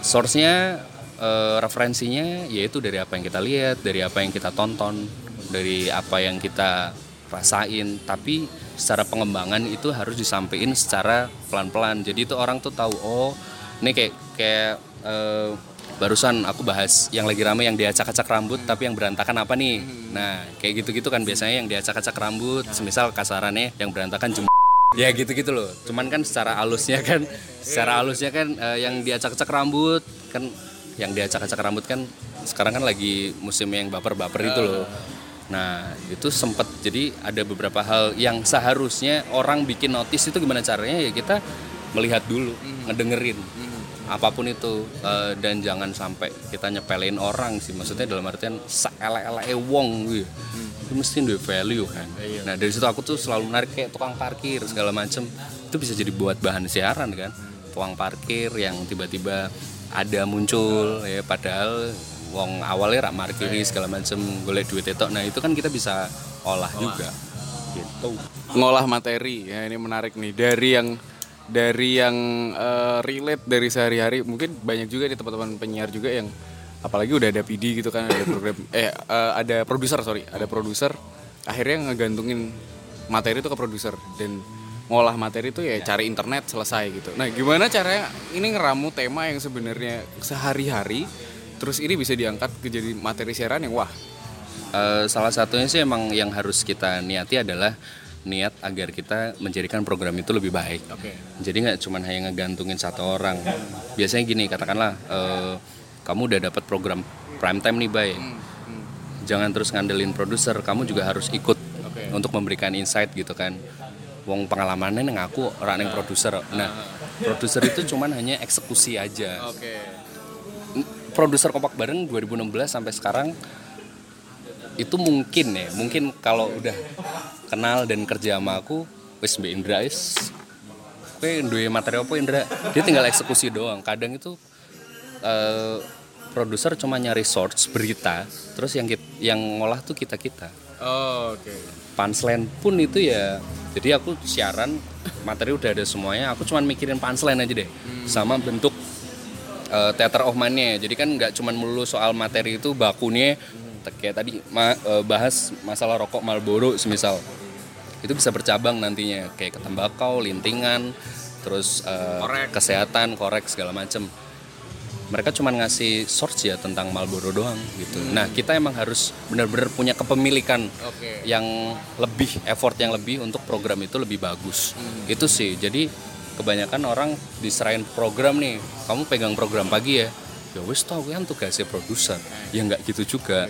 Source-nya eh, referensinya yaitu dari apa yang kita lihat dari apa yang kita tonton dari apa yang kita rasain. Tapi secara pengembangan itu harus disampaikan secara pelan-pelan. Jadi itu orang tuh tahu oh ini kayak kayak eh, barusan aku bahas yang lagi rame yang diacak-acak rambut tapi yang berantakan apa nih? Nah kayak gitu-gitu kan biasanya yang diacak-acak rambut semisal kasarannya yang berantakan cuma (laughs) ya gitu-gitu loh. Cuman kan secara halusnya kan secara halusnya kan eh, yang diacak-acak rambut kan yang diacak-acak rambut kan sekarang kan lagi musim yang baper-baper itu loh nah itu sempet jadi ada beberapa hal yang seharusnya orang bikin notice itu gimana caranya? Ya kita melihat dulu ngedengerin apa pun itu eh, dan jangan sampai kita nyepelin orang sih. Maksudnya dalam artian saelek-elek wong gitu. Itu mesti ada value kan. Nah dari situ aku tuh selalu menarik kayak tukang parkir segala macem. Itu bisa jadi buat bahan siaran kan. Tukang parkir yang tiba-tiba ada muncul ya padahal wong awalnya rak markiri segala macem golek duit itu nah itu kan kita bisa olah juga. Gitu. Ngolah materi. Ya ini menarik nih. Dari yang dari yang eh, relate dari sehari-hari. Mungkin banyak juga nih teman-teman penyiar juga yang apalagi udah ada PD gitu kan ada program (laughs) eh eh, ada produser sorry ada produser akhirnya ngegantungin materi itu ke produser. Dan ngolah materi itu ya cari internet selesai gitu. Nah gimana caranya ini ngeramu tema yang sebenarnya sehari-hari terus ini bisa diangkat ke jadi materi siaran yang wah Eh, salah satunya sih emang yang harus kita niati adalah niat agar kita menjadikan program itu lebih baik. Oke. Jadi nggak cuma hanya ngegantungin satu orang. Biasanya gini, katakanlah eh, kamu udah dapat program prime time nih, bay. Jangan terus ngandelin produser, kamu juga harus ikut Oke. untuk memberikan insight gitu kan. Wong pengalamannya neng aku orang yang produser. Nah, produser itu cuman hanya eksekusi aja oke produser kompak bareng 2016 sampai sekarang itu mungkin ya mungkin kalau udah kenal dan kerja sama aku wis Mbak Indra is kowe duwe materi apa Indra? Dia tinggal eksekusi doang. Kadang itu eh, produser cuma nyari source berita terus yang yang ngolah tuh kita kita Oh, oke. Punchline pun itu ya jadi aku siaran materi udah ada semuanya aku cuman mikirin punchline aja deh. Sama bentuk eh, theater of mind-nya jadi kan nggak cuman melulu soal materi itu bakunya kayak tadi ma- eh, bahas masalah rokok Marlboro semisal. Itu bisa bercabang nantinya kayak ke tembakau lintingan terus eh, Korek. kesehatan korek segala macem. Mereka cuma ngasih source ya tentang Marlboro doang gitu. Nah kita emang harus benar-benar punya kepemilikan Oke. yang lebih effort yang lebih untuk program itu lebih bagus. Itu sih. Jadi kebanyakan orang diserahin program nih kamu pegang program pagi ya. Ya wis tau kan tugasnya produser. Ya nggak gitu juga.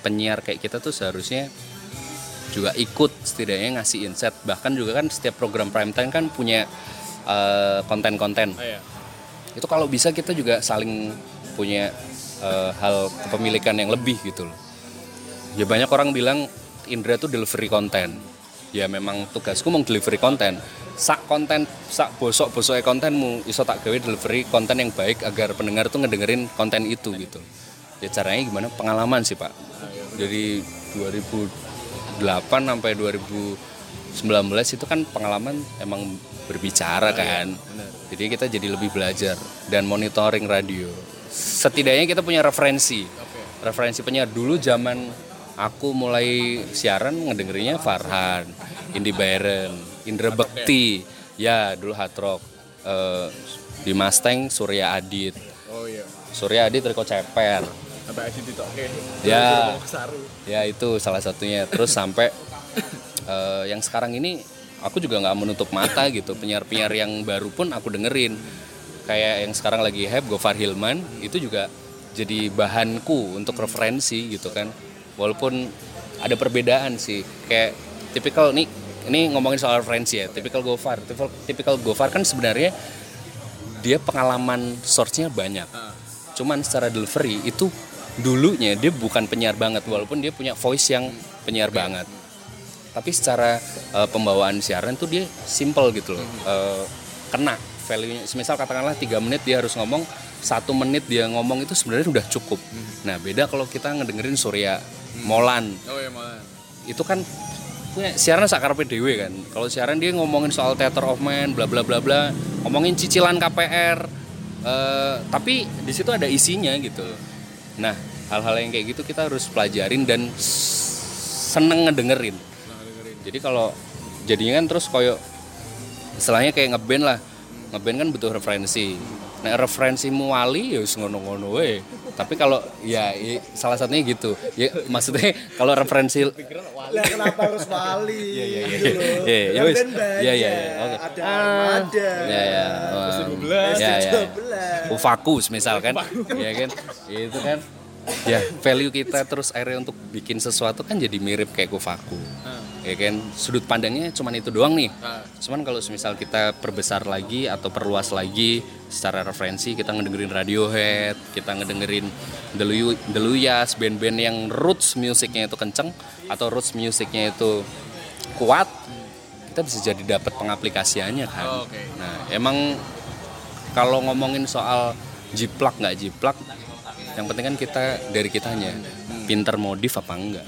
Penyiar kayak kita tuh seharusnya juga ikut setidaknya ngasih insight bahkan juga kan setiap program prime time kan punya eh, konten-konten. Oh, iya. itu kalau bisa kita juga saling punya eh, hal kepemilikan yang lebih gitu loh. Ya banyak orang bilang Indra tuh delivery konten ya memang tugasku mau delivery konten. Sak konten sak bosok bosoknya kontenmu iso tak gawe delivery konten yang baik agar pendengar tuh ngedengerin konten itu gitu. Ya caranya gimana? Pengalaman sih pak. Dari 2008 sampai 2019 itu kan pengalaman emang berbicara kan. jadi kita jadi lebih belajar dan monitoring radio. Setidaknya kita punya referensi. Referensi penyiar. Dulu zaman aku mulai siaran ngedengerinnya Farhan Indi Byron Indra Bekti. Ya dulu hard rock Eh, di Mustang Surya Adit. Oh iya. Surya Adit Riko Ceper Sampai akhir itu oke. ya ya itu salah satunya. Terus sampai eh, yang sekarang ini aku juga nggak menutup mata gitu. Penyiar-penyiar yang baru pun aku dengerin. Kayak yang sekarang lagi hype Gofar Hilman itu juga jadi bahanku untuk referensi gitu kan walaupun ada perbedaan sih. Kayak tipikal nih ini ngomongin soal referensi ya. Tipikal Gofar. Tipikal, tipikal Gofar kan sebenarnya dia pengalaman source-nya banyak. Cuman secara delivery itu dulunya dia bukan penyiar banget. Walaupun dia punya voice yang penyiar banget. Tapi secara eh, pembawaan siaran tuh dia simple gitu loh. Eh, kena value-nya. Semisal katakanlah tiga menit dia harus ngomong satu menit dia ngomong itu sebenarnya udah cukup. Nah beda kalau kita ngedengerin Surya Molan. Oh iya malah. itu kan punya siaran sakar PDW kan. Kalau siaran dia ngomongin soal theater of man bla bla bla bla. Ngomongin cicilan KPR eh, tapi di situ ada isinya gitu nah hal-hal yang kayak gitu kita harus pelajarin dan seneng ngedengerin. Jadi kalau jadinya kan terus koyo istilahnya kayak ngeband lah. Ngeband kan butuh referensi nah referensimu wali ya wis ngono-ngono we tapi kalau ya i- salah satunya gitu ya maksudnya kalau referensi Lah kenapa harus wali? (laughs) Iya iya iya. Iya, ya wis. Iya, iya, iya. Oke. Ada Ah. Armada. ya ya um, S12. ya ya S12. Ufakus misal kan ya kan itu kan ya value kita terus akhirnya untuk bikin sesuatu kan jadi mirip kayak Kufaku ya kan? Sudut pandangnya cuman itu doang nih. Cuman kalau misal kita perbesar lagi atau perluas lagi secara referensi kita ngedengerin Radiohead kita ngedengerin Delu Deluyas band-band yang roots musiknya itu kenceng atau roots musiknya itu kuat kita bisa jadi dapat pengaplikasiannya kan. Oke. nah emang kalau ngomongin soal jiplak nggak jiplak yang penting kan kita dari kitanya pinter modif apa enggak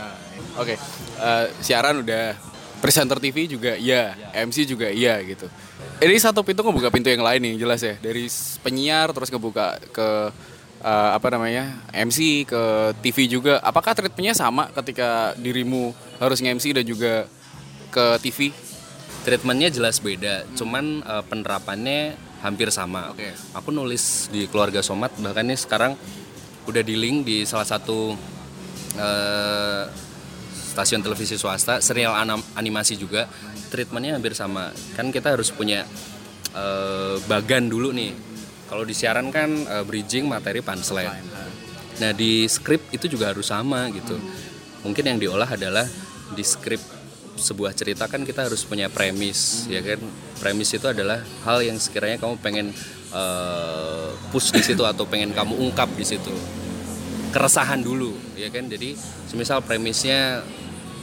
Oke, eh, siaran udah presenter TV juga iya, MC juga iya gitu. Ini satu pintu ngebuka pintu yang lain nih jelas ya dari penyiar terus ngebuka ke eh, apa namanya MC ke TV juga. Apakah treatmentnya sama ketika dirimu harus nge-MC dan juga ke TV? treatmentnya jelas beda cuman eh, penerapannya hampir sama Oke. aku nulis di keluarga somat bahkan ini sekarang udah di link di salah satu eh, stasiun televisi swasta serial animasi juga treatmentnya hampir sama. Kan kita harus punya eh, bagan dulu nih. Kalau di siaran kan eh, bridging materi punchline. Nah di skrip itu juga harus sama gitu. Mungkin yang diolah adalah di skrip sebuah cerita kan kita harus punya premis ya kan? Premis itu adalah hal yang sekiranya kamu pengen eh, push di situ atau pengen kamu ungkap di situ keresahan dulu ya kan? Jadi semisal premisnya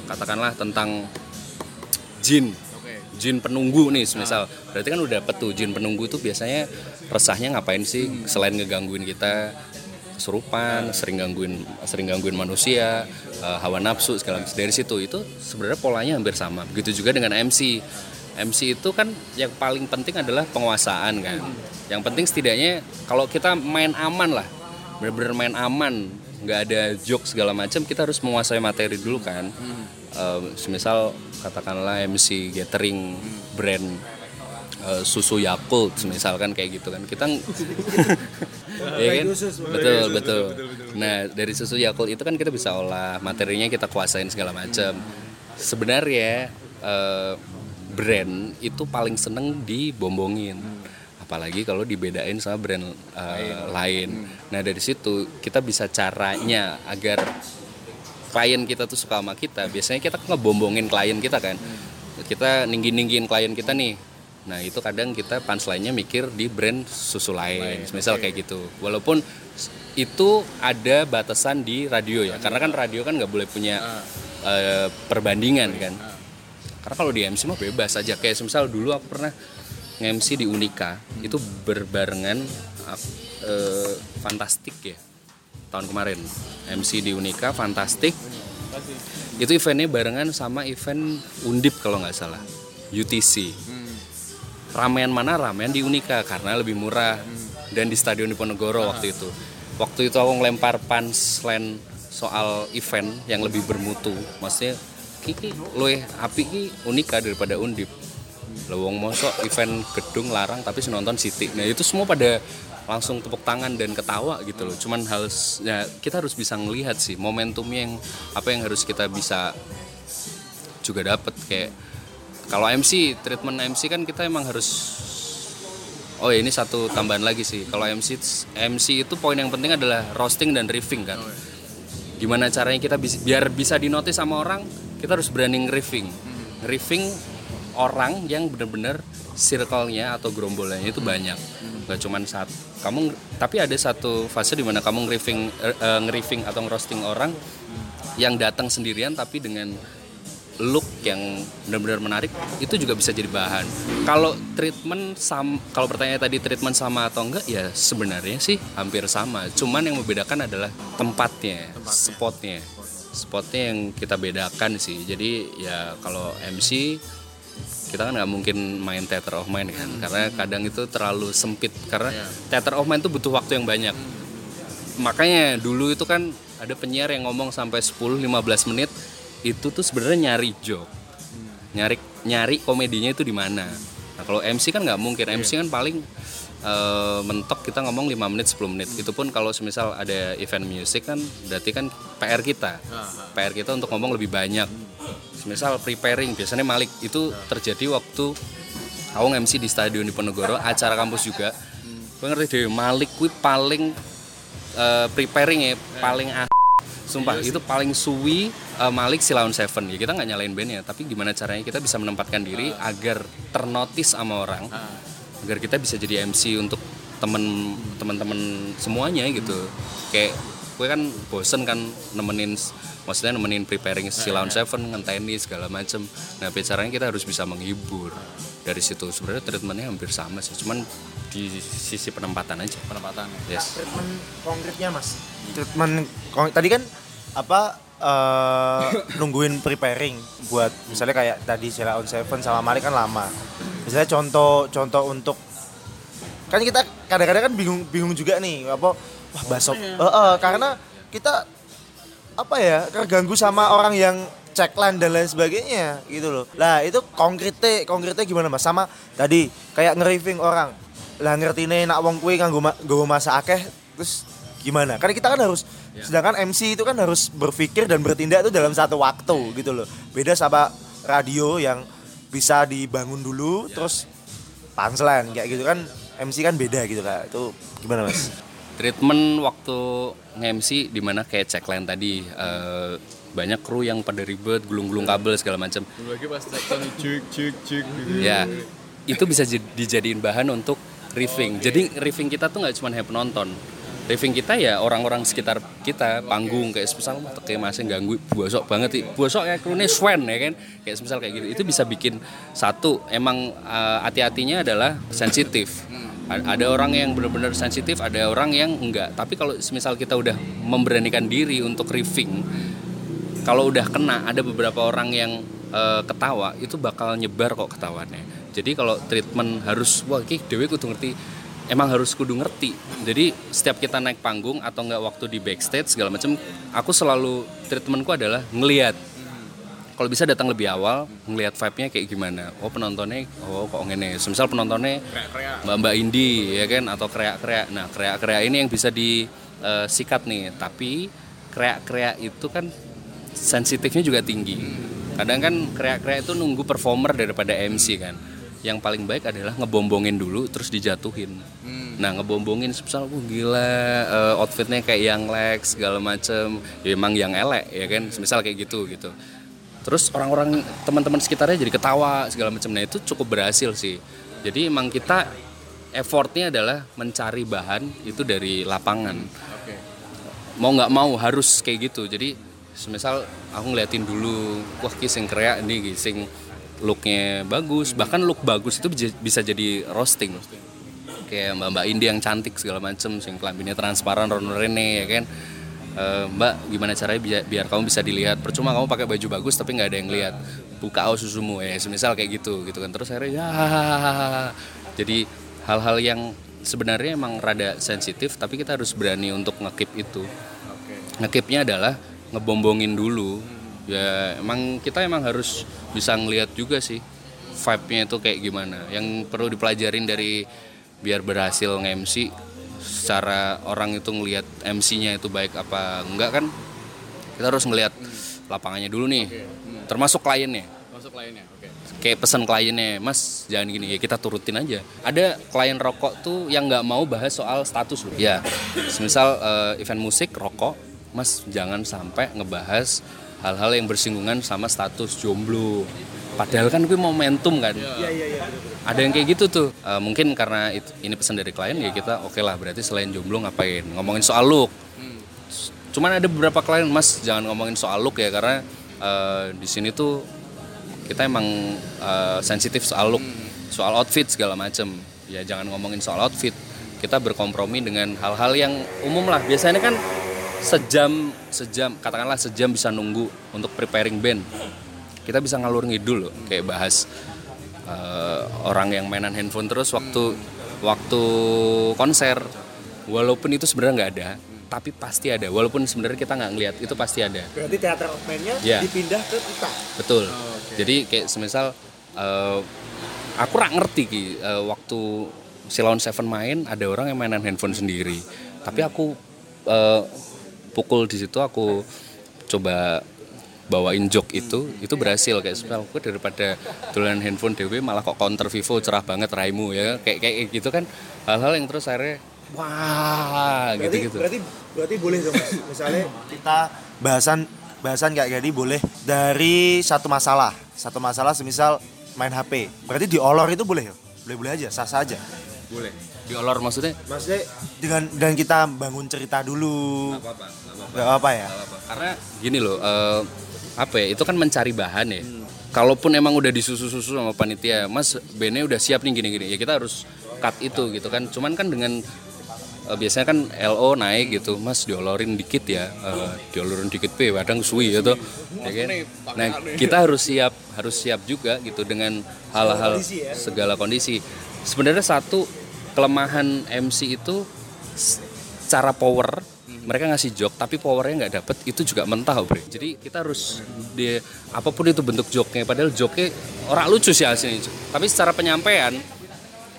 katakanlah tentang jin. Jin penunggu nih semisal. Berarti kan udah dapet tuh jin penunggu tuh biasanya resahnya ngapain sih? Selain ngegangguin kita kesurupan sering gangguin sering gangguin manusia eh, hawa nafsu segala macam. Dari situ itu sebenarnya polanya hampir sama. Begitu juga dengan MC MC itu kan yang paling penting adalah penguasaan kan? Yang penting setidaknya kalau kita main aman lah bener-bener main aman nggak ada joke segala macam kita harus menguasai materi dulu kan. Eh, semisal katakanlah MC gathering brand eh, susu Yakult misalkan kayak gitu kan. Kita (laughs) ya kan? Betul betul. Nah dari susu Yakult itu kan kita bisa olah materinya kita kuasain segala macam. Sebenarnya eh, brand itu paling seneng dibombongin apalagi kalau dibedain sama brand eh, lain. nah dari situ kita bisa caranya agar klien kita tuh suka sama kita. Biasanya kita ngebombongin klien kita kan. Kita ninggin ninggin klien kita nih. Nah itu kadang kita punchline-nya mikir di brand susu lain misal kayak gitu. Walaupun itu ada batasan di radio ya. Karena kan radio kan nggak boleh punya eh, perbandingan kan. karena kalau di MC mah bebas aja. Kayak misal dulu aku pernah nge-MC di Unika itu berbarengan eh, fantastik ya tahun kemarin. MC di Unika fantastik. Itu eventnya barengan sama event Undip kalau nggak salah UTC ramean mana? Ramean di Unika karena lebih murah. Dan di Stadion Diponegoro waktu itu. Waktu itu aku ngelempar punchline soal event yang lebih bermutu. Maksudnya kiki luwe api ki Unika daripada Undip lewong mosok event gedung larang tapi senonton Siti. Nah itu semua pada langsung tepuk tangan dan ketawa gitu loh. Cuman harus ya kita harus bisa ngelihat sih momentumnya yang apa yang harus kita bisa juga dapat kayak kalau MC treatment MC kan kita emang harus oh ya, ini satu tambahan lagi sih. Kalau MC MC itu poin yang penting adalah roasting dan riffing kan. Gimana caranya kita bis- biar bisa dinotis sama orang kita harus berani riffing. Riffing orang yang benar-benar circle-nya atau gerombolannya itu banyak nggak cuman saat kamu tapi ada satu fase di mana kamu ngeriffing eh, eh, ngeriffing atau ngerosting orang yang datang sendirian tapi dengan look yang benar-benar menarik itu juga bisa jadi bahan. Kalau treatment sam kalau pertanyaan tadi treatment sama atau enggak ya sebenarnya sih hampir sama. Cuman yang membedakan adalah tempatnya, spotnya. Spotnya yang kita bedakan sih. Jadi ya kalau MC kita kan nggak mungkin main theater of mind kan karena kadang itu terlalu sempit karena theater of mind itu butuh waktu yang banyak. Makanya dulu itu kan ada penyiar yang ngomong sampai 10-15 menit itu tuh sebenarnya nyari joke nyari nyari komedinya itu di mana. Nah kalau MC kan nggak mungkin MC kan paling eh, mentok kita ngomong 5 menit 10 menit. Itu pun kalau semisal ada event musik kan berarti kan PR kita. PR kita untuk ngomong lebih banyak misal preparing biasanya Malik itu terjadi waktu aku MC di stadion di Ponegoro acara kampus juga. Gue ngerti deh Malik kuwi paling eh, preparing ya paling ah sumpah itu paling suwi eh, Malik Silaun Seven. Ya kita nggak nyalain bandnya tapi gimana caranya kita bisa menempatkan diri agar ternotis sama orang agar kita bisa jadi MC untuk temen teman-teman semuanya gitu. Kayak gue kan bosen kan nemenin maksudnya nemenin preparing Silaun Seven ngenteni segala macem. Nah caranya kita harus bisa menghibur dari situ. Sebenarnya treatmentnya hampir sama sih cuman di sisi penempatan aja. Penempatan. Yes. Treatment konkretnya mas? Treatment kon- tadi kan apa eh, nungguin preparing buat misalnya kayak tadi Sheila on Seven sama Malik kan lama. Misalnya contoh contoh untuk kan kita kadang-kadang kan bingung bingung juga nih apa wah basok Eh, eh, karena kita apa ya terganggu sama orang yang ceklan dan lain sebagainya gitu loh. Lah itu konkretnya konkretnya gimana mas? Sama tadi kayak nge-riffing orang. Lah ngerti nih nak wong kue nganggo nggawa masa akeh terus gimana? Karena kita kan harus sedangkan MC itu kan harus berpikir dan bertindak itu dalam satu waktu gitu loh. Beda sama radio yang bisa dibangun dulu terus punchline kayak gitu kan MC kan beda gitu kak. Itu gimana mas (clears throat) treatment waktu nge-MC di mana kayak checkline tadi eh, banyak kru yang pada ribet gulung-gulung kabel segala macam lagi pas cik cik gitu ya. Itu bisa jadi- dijadiin bahan untuk riffing. Jadi riffing kita tuh nggak cuma penonton riffing kita ya orang-orang sekitar kita panggung kayak misal wah kayak masih ganggu bosok banget ih. bosok kayak krunya Swen ya kan? Kayak misal kayak gitu. Itu bisa bikin satu emang eh, hati-hatinya adalah sensitif. Ada orang yang benar-benar sensitif ada orang yang enggak. Tapi kalau misal kita udah memberanikan diri untuk riffing kalau udah kena ada beberapa orang yang eh, ketawa itu bakal nyebar kok ketawanya jadi kalau treatment harus wah ki dewe kudu ngerti emang harus kudu ngerti. Jadi setiap kita naik panggung atau enggak waktu di backstage segala macam aku selalu treatmentku adalah ngelihat kalau bisa datang lebih awal ngelihat vibe-nya kayak gimana. Oh penontonnya oh kok ngene. Misal penontonnya mbak mbak indie ya kan? Atau kreak-kreak nah kreak-kreak ini yang bisa disikat nih. Tapi kreak-kreak itu kan sensitifnya juga tinggi. Kadang kan kreak-kreak itu nunggu performer daripada MC kan yang paling baik adalah ngebombongin dulu terus dijatuhin. Nah ngebombongin misal wah gila eh, outfitnya kayak yang Lex segala macem. Ya emang yang elek ya kan? Misal kayak gitu gitu. Terus orang-orang teman-teman sekitarnya jadi ketawa segala macam nah itu cukup berhasil sih. Jadi emang kita effortnya adalah mencari bahan itu dari lapangan. Oke. mau nggak mau harus kayak gitu. Jadi semisal aku ngeliatin dulu wah ki sing kreak ini ki, sing looknya bagus. Bahkan look bagus itu bisa- jadi roasting. Kayak mbak mbak Indi yang cantik segala macem sing kelaminnya transparan Rono Rene ya kan? Eh, mbak gimana caranya biar, biar kamu bisa dilihat? Percuma kamu pakai baju bagus tapi nggak ada yang lihat. Buka aus susumu ya. Semisal kayak gitu gitu kan. Terus akhirnya ya jadi hal-hal yang sebenarnya emang rada sensitif tapi kita harus berani untuk ngekip itu. Ngekipnya adalah ngebombongin dulu ya emang kita emang harus bisa ngelihat juga sih vibe-nya itu kayak gimana. Yang perlu dipelajarin dari biar berhasil nge-MC secara orang itu ngelihat MC-nya itu baik apa enggak kan kita harus ngelihat lapangannya dulu nih. Termasuk kliennya. Masuk lainnya. Oke. kayak pesan kliennya mas jangan gini ya kita turutin aja. Ada klien rokok tuh yang nggak mau bahas soal status loh. Ya misal eh, event musik rokok mas jangan sampai ngebahas hal-hal yang bersinggungan sama status jomblo. Padahal kan gue momentum kan. Ada yang kayak gitu tuh. Eh, mungkin karena itu- ini pesan dari klien ya kita oke lah berarti selain jomblo ngapain? Ngomongin soal look. Cuman ada beberapa klien mas jangan ngomongin soal look ya karena eh, di sini tuh kita emang eh, sensitif soal look soal outfit segala macem. Ya jangan ngomongin soal outfit. Kita berkompromi dengan hal-hal yang umum lah. Biasanya kan sejam sejam. Katakanlah sejam bisa nunggu untuk preparing band. Kita bisa ngalur ngidul loh kayak bahas eh, orang yang mainan handphone terus waktu waktu konser. Walaupun itu sebenarnya nggak ada tapi pasti ada. Walaupun sebenarnya kita nggak ngeliat itu pasti ada. Berarti teater opennya Ya. dipindah ke kita. betul. Jadi kayak semisal eh, aku rak ngerti ki eh, waktu Silon Seven main ada orang yang mainan handphone sendiri. Tapi aku eh, pukul di situ aku coba bawain jok itu itu berhasil kayak semisal aku daripada tulisan handphone dewe malah kok counter Vivo cerah banget raimu ya kayak kayak gitu kan hal-hal yang terus akhirnya wah gitu gitu berarti berarti boleh dong. Misalnya kita bahasan bahasan kayak gini boleh dari satu masalah. Satu masalah semisal main HP. Berarti diolor itu boleh ya? Boleh-boleh aja, sah-sah aja. boleh diolor maksudnya? Maksudnya dengan dan kita bangun cerita dulu. apa-apa Gak apa-apa. Ya? apa karena gini loh eh, apa ya itu kan mencari bahan ya. Kalaupun emang udah disusu-susu sama panitia mas bandnya udah siap nih gini-gini. Ya kita harus cut itu gitu kan. Cuman kan dengan eh, biasanya kan LO naik gitu. Mas diolorin dikit ya eh, diolorin dikit p kadang suwi gitu ya kan? Nah kita harus siap harus siap juga gitu dengan hal-hal segala kondisi. Sebenarnya satu kelemahan MC itu cara power mereka ngasih jok tapi powernya nggak dapet itu juga mentah bre jadi kita harus di apa pun itu bentuk joknya padahal joknya orang lucu sih aslinya tapi secara penyampaian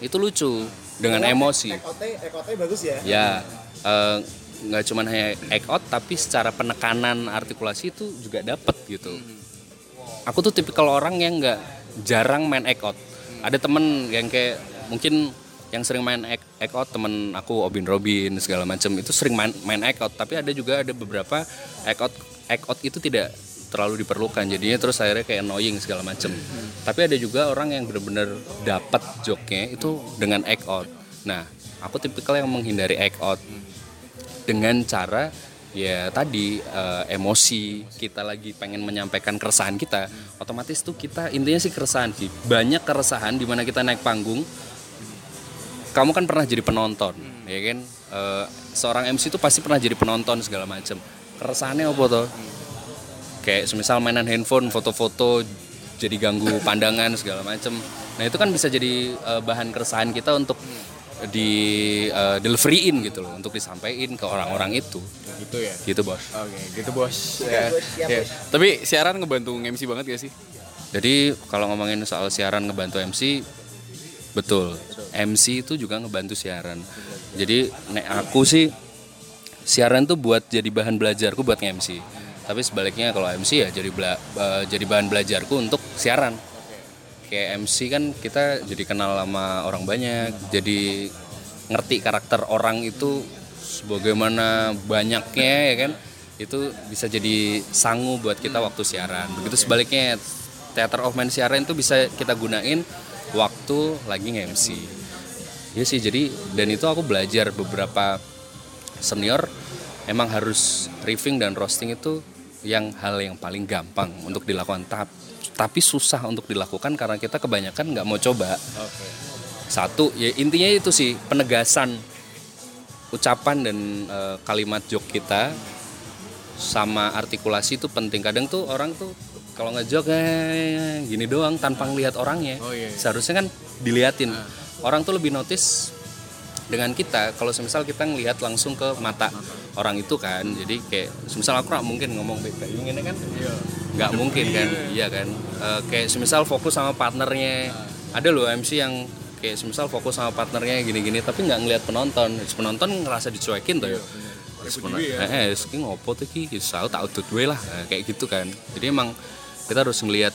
itu lucu dengan emosi. Ekote, bagus ya. ya eh, nggak cuman hanya act out tapi secara penekanan artikulasi itu juga dapet gitu. Aku tuh tipikal orang yang nggak jarang main act out. Ada temen yang kayak mungkin yang sering main out temen aku Obin Robin segala macam itu sering main main act tapi ada juga ada beberapa act out itu tidak terlalu diperlukan. Jadinya terus akhirnya kayak annoying segala macam tapi ada juga orang yang benar-benar dapat joknya itu dengan out. Nah aku tipikal yang menghindari out dengan cara ya tadi eh, emosi. Kita lagi pengen menyampaikan keresahan kita otomatis tuh kita intinya sih keresahan sih. Banyak keresahan di mana kita naik panggung kamu kan pernah jadi penonton ya kan? Eh, seorang MC itu pasti pernah jadi penonton segala macam keresahannya apa tuh kayak semisal mainan handphone foto-foto jadi ganggu (laughs) pandangan segala macam nah itu kan bisa jadi eh, bahan keresahan kita untuk di eh, deliveryin gitu loh untuk disampaikan ke orang-orang itu. Gitu ya. gitu bos. Oke, gitu bos. Ya, ya. Tapi siaran ngebantu MC banget gak sih? jadi kalau ngomongin soal siaran ngebantu MC betul. MC itu juga ngebantu siaran. Jadi nek aku sih siaran tuh buat jadi bahan belajarku buat nge-MC tapi sebaliknya kalau MC ya jadi bela- eh, jadi bahan belajarku untuk siaran. Kayak MC kan kita jadi kenal sama orang banyak jadi ngerti karakter orang itu sebagaimana banyaknya ya kan? Itu bisa jadi sangu buat kita waktu siaran. Begitu sebaliknya theater of mind siaran itu bisa kita gunain waktu lagi nge-MC ya sih jadi dan itu aku belajar beberapa senior emang harus riffing dan roasting itu yang hal yang paling gampang untuk dilakukan. Tap- tapi susah untuk dilakukan karena kita kebanyakan nggak mau coba. Satu ya intinya itu sih penegasan ucapan dan eh, kalimat joke kita sama artikulasi itu penting. Kadang tuh orang tuh kalau ngejok eh, gini doang tanpa ngelihat orangnya. Oh, iya, iya. seharusnya kan diliatin. Orang tuh lebih notice dengan kita. Kalau semisal kita ngelihat langsung ke mata orang itu kan jadi kayak semisal aku nggak mungkin ngomong kayak gini kan? Nggak mungkin kan? Iya. Kan? Eh, kayak semisal fokus sama partnernya. Ada loh MC yang kayak semisal fokus sama partnernya gini-gini tapi nggak ngelihat penonton. Penonton ngerasa dicuekin tuh. Ya. Terus penon- eh, eh, ngopo tuh ki? Saya tak udut lah. Nah, kayak gitu kan. Jadi emang kita harus ngelihat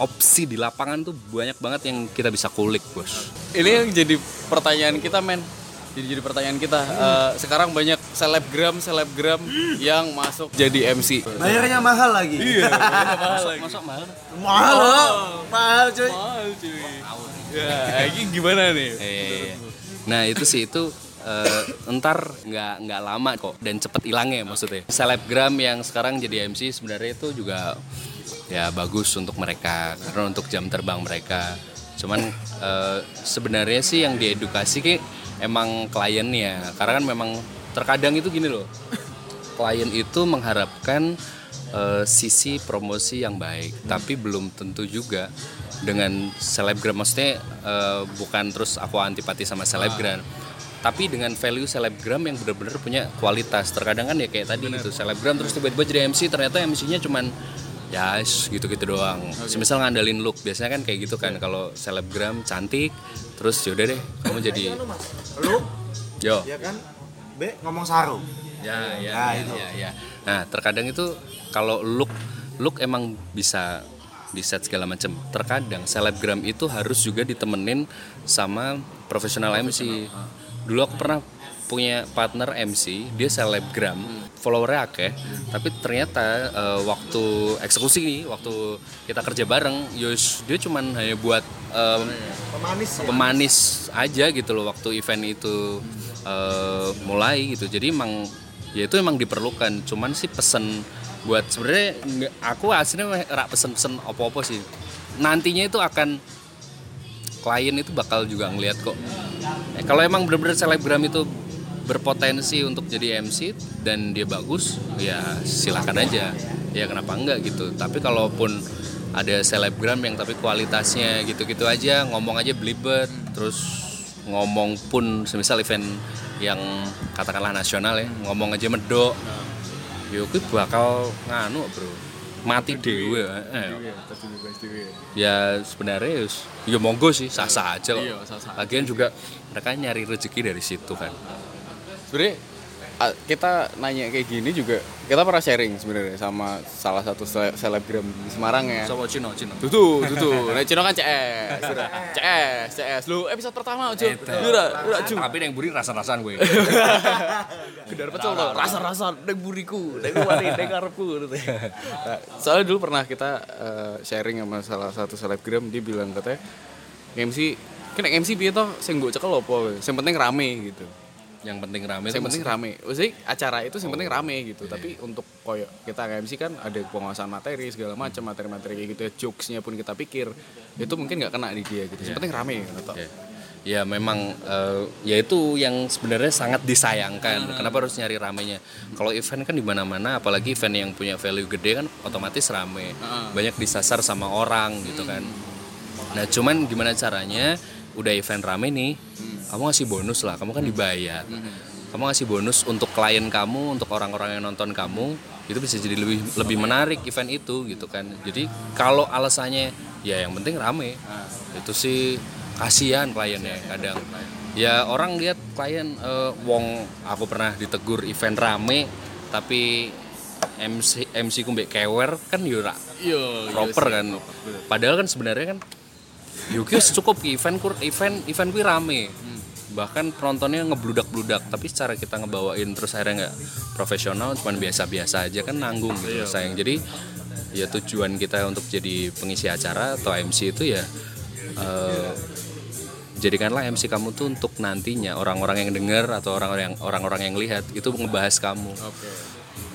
opsi di lapangan tuh banyak banget yang kita bisa kulik bos Ini yang jadi pertanyaan kita, men. Jadi jadi pertanyaan kita. Eh, sekarang banyak selebgram selebgram yang masuk jadi MC. Bayarnya mahal lagi. Iya, mahal lagi. masuk mahal Mahal loh. Mahal cuy. Mahal cuy. Ya, ini gimana nih? Eh, nah itu sih itu eh, entar nggak nggak lama kok dan cepet hilangnya maksudnya. Selebgram yang sekarang jadi MC sebenarnya itu juga ya bagus untuk mereka karena untuk jam terbang mereka. Cuman eh, sebenarnya sih yang diedukasi kayak emang kliennya karena kan memang terkadang itu gini loh. Klien itu mengharapkan eh, sisi promosi yang baik, tapi belum tentu juga dengan selebgram maksudnya eh, bukan terus aku antipati sama selebgram tapi dengan value selebgram yang benar-benar punya kualitas. Terkadang kan ya kayak tadi gitu selebgram terus tiba-tiba jadi MC ternyata MC-nya cuman ya gitu-gitu doang. Semisal ngandalin look biasanya kan kayak gitu kan kalau selebgram cantik terus yaudah deh kamu jadi Lu yo. Ya kan? B ngomong saru. ya ya Nah, ya, itu. ya, ya. nah terkadang itu kalau look look emang bisa di set segala macam terkadang selebgram itu harus juga ditemenin sama profesional MC dulu aku pernah punya partner MC dia selebgram followernya akeh. Tapi ternyata eh, waktu eksekusi nih waktu kita kerja bareng yus dia cuman hanya buat em, Pemanis ya. pemanis aja gitu loh waktu event itu eh, mulai gitu. Jadi emang ya itu emang diperlukan. Cuman sih pesen buat sebenarnya aku aslinya rak pesen-pesen opo-opo sih. Nantinya itu akan klien itu bakal juga ngelihat kok. Eh, kalau emang bener-bener selebgram itu berpotensi untuk jadi MC dan dia bagus ya silahkan aja. Ya kenapa enggak gitu. Tapi kalaupun ada selebgram yang tapi kualitasnya gitu-gitu aja ngomong aja belibet terus ngomong pun semisal event yang katakanlah nasional ya ngomong aja medok ya kuwi bakal nganu bro mati dewe eh. ya sebenarnya yus- ya monggo sih sah-sah aja kok Iya, sah-sah lagian juga mereka nyari rezeki dari situ kan. Sebenarnya kita nanya kayak gini juga kita pernah sharing sebenarnya sama salah satu sele- selebgram di Semarang ya. Sopo Cino Cino Tutu, tutu. Nah, Cino kan CS. Udah. CS, CS. Lu episode pertama aja. Udah, udah cu. tapi yang buri rasa-rasaan gue (laughs) Gedar pecel tuh. Rasa-rasa deng buriku, deng wani, deng karepku gitu. Nah, soalnya dulu pernah kita eh, sharing sama salah satu selebgram dia bilang katanya MC kena MC piye toh sing mbok cekel apa? Sing penting rame gitu. Yang penting rame yang penting rame. Maksudnya acara itu yang penting rame gitu. Tapi untuk koyo kita MC kan ada penguasaan materi segala macam materi-materi kayak gitu ya, jokesnya pun kita pikir itu mungkin nggak kena di dia gitu. Yang penting rame gitu. Ya. Ya memang eh, ya itu yang sebenarnya sangat disayangkan. Kenapa harus nyari ramenya? Kalau event kan di mana-mana, apalagi event yang punya value gede kan otomatis rame. Banyak disasar sama orang gitu kan. Nah cuman gimana caranya? Udah event rame nih, kamu ngasih bonus lah kamu kan dibayar. Kamu ngasih bonus untuk klien kamu untuk orang-orang yang nonton kamu itu bisa jadi lebih lebih menarik event itu gitu kan. Jadi kalau alasannya ya yang penting rame. Itu sih kasihan kliennya kadang. Ya orang lihat klien eh, wong aku pernah ditegur event rame tapi MC MC ku mbek kewer kan yura Yo, proper kan. padahal kan sebenarnya kan Yuki cukup event kur event event kui rame bahkan penontonnya ngebludak-bludak tapi secara kita ngebawain terus akhirnya nggak profesional cuman biasa-biasa aja kan nanggung gitu sayang. jadi ya tujuan kita untuk jadi pengisi acara atau MC itu ya eh, jadikanlah MC kamu tuh untuk nantinya orang-orang yang dengar atau orang-orang yang orang-orang yang lihat itu ngebahas kamu.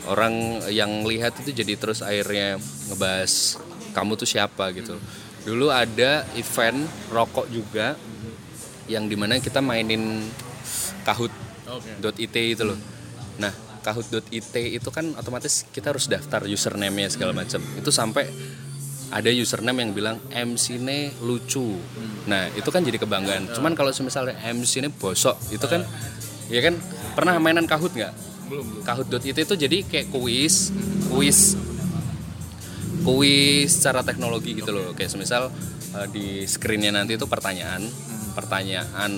Orang yang lihat itu jadi terus akhirnya ngebahas kamu tuh siapa gitu. Dulu ada event rokok juga yang di mana kita mainin kahut.it itu loh. Nah kahut.it itu kan otomatis kita harus daftar username-nya segala macam. Itu sampai ada username yang bilang MC ne lucu. Nah itu kan jadi kebanggaan. Cuman kalau misalnya MC ne bosok itu kan ya kan pernah mainan kahut nggak? Kahut.it itu jadi kayak kuis kuis kuis secara teknologi gitu loh. Kayak semisal uh, di screennya nanti itu pertanyaan pertanyaan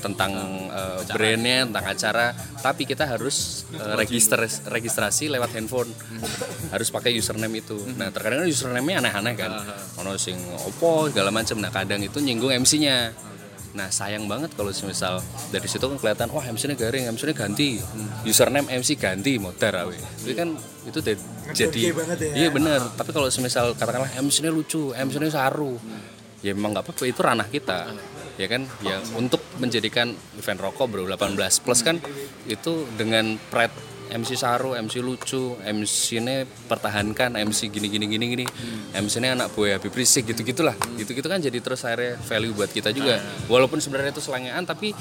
tentang uh, brandnya tentang acara tapi kita harus uh, register registrasi lewat handphone. Harus pakai username itu. Nah terkadang username-nya aneh-aneh kan. Ono sing opo segala macam nah kadang itu nyinggung MC-nya Nah sayang banget kalau misal dari situ kan kelihatan wah MC-nya garing, MC-nya ganti, username MC ganti modar awe. Itu kan itu de- jadi iya bener. Tapi kalau misal katakanlah MC-nya lucu, MC-nya saru, ya memang nggak apa-apa. Itu ranah kita, ya kan? Ya untuk menjadikan event rokok bro 18 plus kan itu dengan pride MC Saru, MC lucu, MC ini pertahankan, MC gini gini gini gini, MC ini anak buah Habib Rizik gitu gitulah, gitu gitu kan jadi terus akhirnya value buat kita juga. Walaupun sebenarnya itu selengean tapi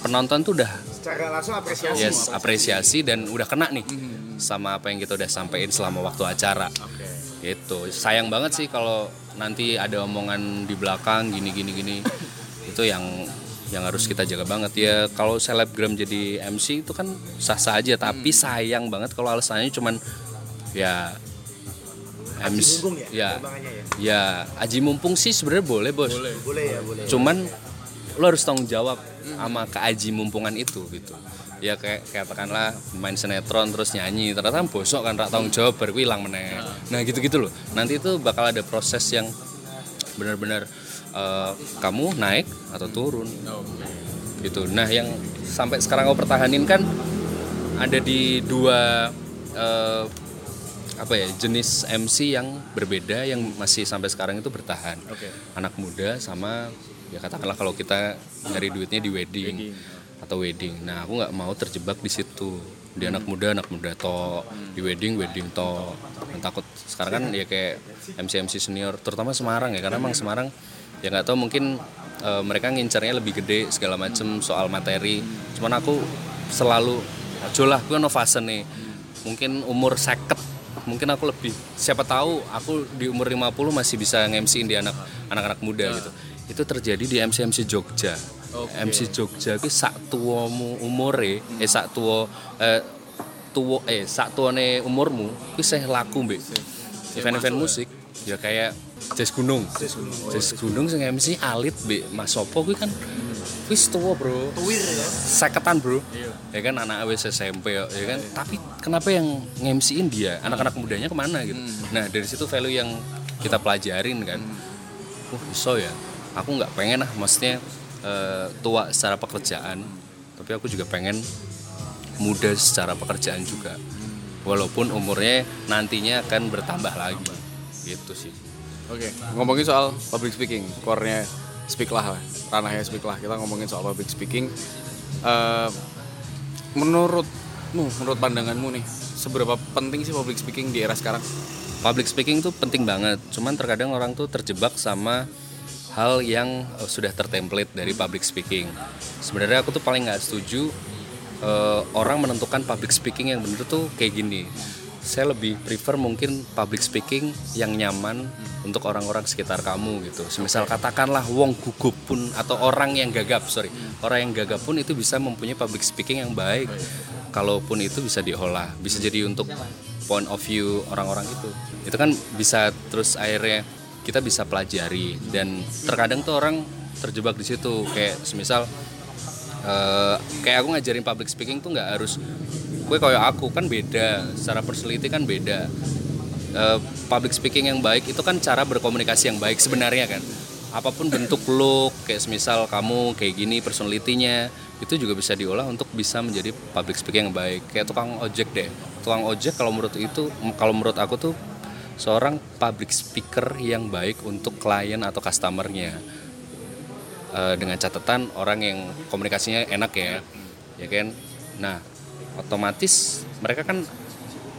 penonton tuh udah Secara langsung apresiasi. yes apresiasi dan udah kena nih sama apa yang kita udah sampein selama waktu acara. Gitu. Sayang banget sih kalau nanti ada omongan di belakang gini gini gini itu yang yang harus kita jaga banget. Ya kalau selebgram jadi MC itu kan sah-sah aja tapi sayang banget kalau alasannya cuman ya MC mumpung ya, ya. ya? ya aji mumpung sih sebenarnya boleh bos. Boleh ya, boleh. cuman lo harus tanggung jawab sama keaji mumpungan itu gitu. Ya kayak katakanlah main sinetron terus nyanyi ternyata bosok kan tanggung jawab baru hilang meneh. Nah. Gitu gitu loh. Nanti itu bakal ada proses yang benar-benar eh, kamu naik atau turun. Gitu. Nah yang sampai sekarang aku pertahanin kan ada di dua eh, apa ya jenis MC yang berbeda yang masih sampai sekarang itu bertahan. Anak muda sama ya katakanlah kalau kita nyari duitnya di wedding, atau wedding. Nah aku nggak mau terjebak di situ. Di anak muda anak muda to di wedding wedding to Dan takut. Sekarang kan ya kayak MC MC senior terutama Semarang ya karena emang Semarang ya nggak tahu mungkin eh, mereka ngincarnya lebih gede segala macem soal materi. Cuman aku selalu ojo lah gue no fase nih. Mungkin umur seket mungkin aku lebih siapa tahu aku di umur 50 masih bisa nge-MC-in di anak anak-anak muda gitu. Itu terjadi di MC MC Jogja. MC Jogja ki sak tuamu umure eh sak tua eh tua eh sak tuane umurmu ki seh laku mbek event-event musik ya kayak Jazz Gunung. Jazz Gunung. Sing MC Alit mbek Mas Sopo kuwi kan wis tua bro. Tuwir ya. seketan bro. Ya kan anak wis SMP ya ya kan. Tapi kenapa yang nge-MC-in dia? Anak-anak mudanya ke mana gitu? Nah dari situ value yang kita pelajarin kan. Wah iso ya. Aku nggak pengen lah maksudnya eh, tua secara pekerjaan tapi aku juga pengen muda secara pekerjaan juga. Walaupun umurnya nantinya akan bertambah lagi. Gitu sih Oke, ngomongin soal public speaking, core-nya speak lah, ranahnya speak lah. Kita ngomongin soal public speaking. Eh, menurutmu, menurut pandanganmu nih, seberapa penting sih public speaking di era sekarang? public speaking tuh penting banget cuman terkadang orang tuh terjebak sama hal yang eh, sudah tertemplate dari public speaking sebenarnya aku tuh paling nggak setuju eh, orang menentukan public speaking yang bener tuh kayak gini saya lebih prefer mungkin public speaking yang nyaman untuk orang-orang sekitar kamu gitu. Semisal katakanlah wong gugup pun atau orang yang gagap, sorry, orang yang gagap pun itu bisa mempunyai public speaking yang baik. Kalaupun itu bisa diolah, bisa jadi untuk point of view orang-orang itu. Itu kan bisa terus akhirnya kita bisa pelajari dan terkadang tuh orang terjebak di situ kayak semisal eh, kayak aku ngajarin public speaking tuh nggak harus gue kayak aku kan beda. Secara personality kan beda. Eh, public speaking yang baik itu kan cara berkomunikasi yang baik sebenarnya kan. Apa pun bentuk look kayak semisal kamu kayak gini personality-nya itu juga bisa diolah untuk bisa menjadi public speaking yang baik. Kayak tukang ojek deh. Tukang ojek kalau menurut itu kalau menurut aku tuh seorang public speaker yang baik untuk klien atau customernya. Eh, dengan catatan orang yang komunikasinya enak ya. Ya kan? Nah otomatis mereka kan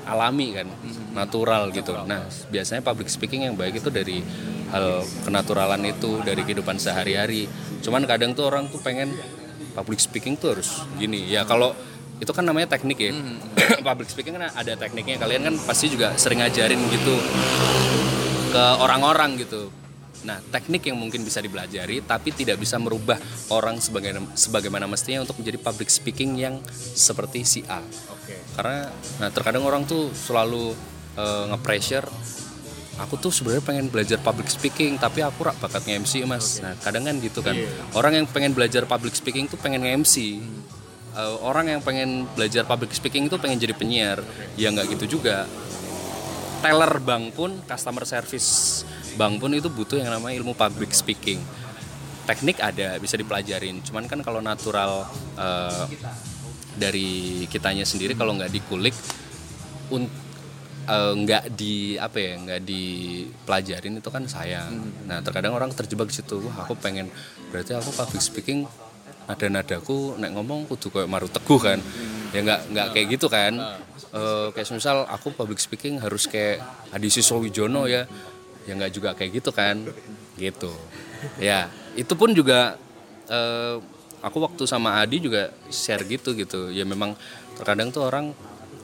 alami kan natural gitu. Nah biasanya public speaking yang baik itu dari hal kenaturalan itu dari kehidupan sehari-hari. Cuman kadang tuh orang tuh pengen public speaking tuh harus gini. Ya kalau itu kan namanya teknik ya. (coughs) Public speaking kan ada tekniknya. Kalian kan pasti juga sering ngajarin gitu ke orang-orang gitu Nah, teknik yang mungkin bisa dipelajari tapi tidak bisa merubah orang sebagaimana, sebagaimana mestinya untuk menjadi public speaking yang seperti si A. Karena nah terkadang orang tuh selalu eh, nge-pressure aku tuh sebenarnya pengen belajar public speaking tapi aku rak bakat nge-MC Mas. Nah, kadang kan gitu kan. Orang yang pengen belajar public speaking tuh pengen nge-MC. Eh, orang yang pengen belajar public speaking itu pengen jadi penyiar. Ya nggak gitu juga teller bank pun customer service bank pun itu butuh yang namanya ilmu public speaking. Teknik ada bisa dipelajarin. Cuman kan kalau natural eh, dari kitanya sendiri kalau nggak dikulik eh, nggak di apa ya nggak dipelajarin itu kan sayang. Nah terkadang orang terjebak di situ. Wah aku pengen berarti aku public speaking nada-nadaku nek ngomong kudu kayak maru teguh kan. Ya nggak nggak kayak gitu kan. Eh, kayak misal aku public speaking harus kayak Adi Wijono ya. Ya nggak juga kayak gitu kan. Gitu. Ya itu pun juga eh, aku waktu sama Adi juga share gitu gitu. Ya memang terkadang tuh orang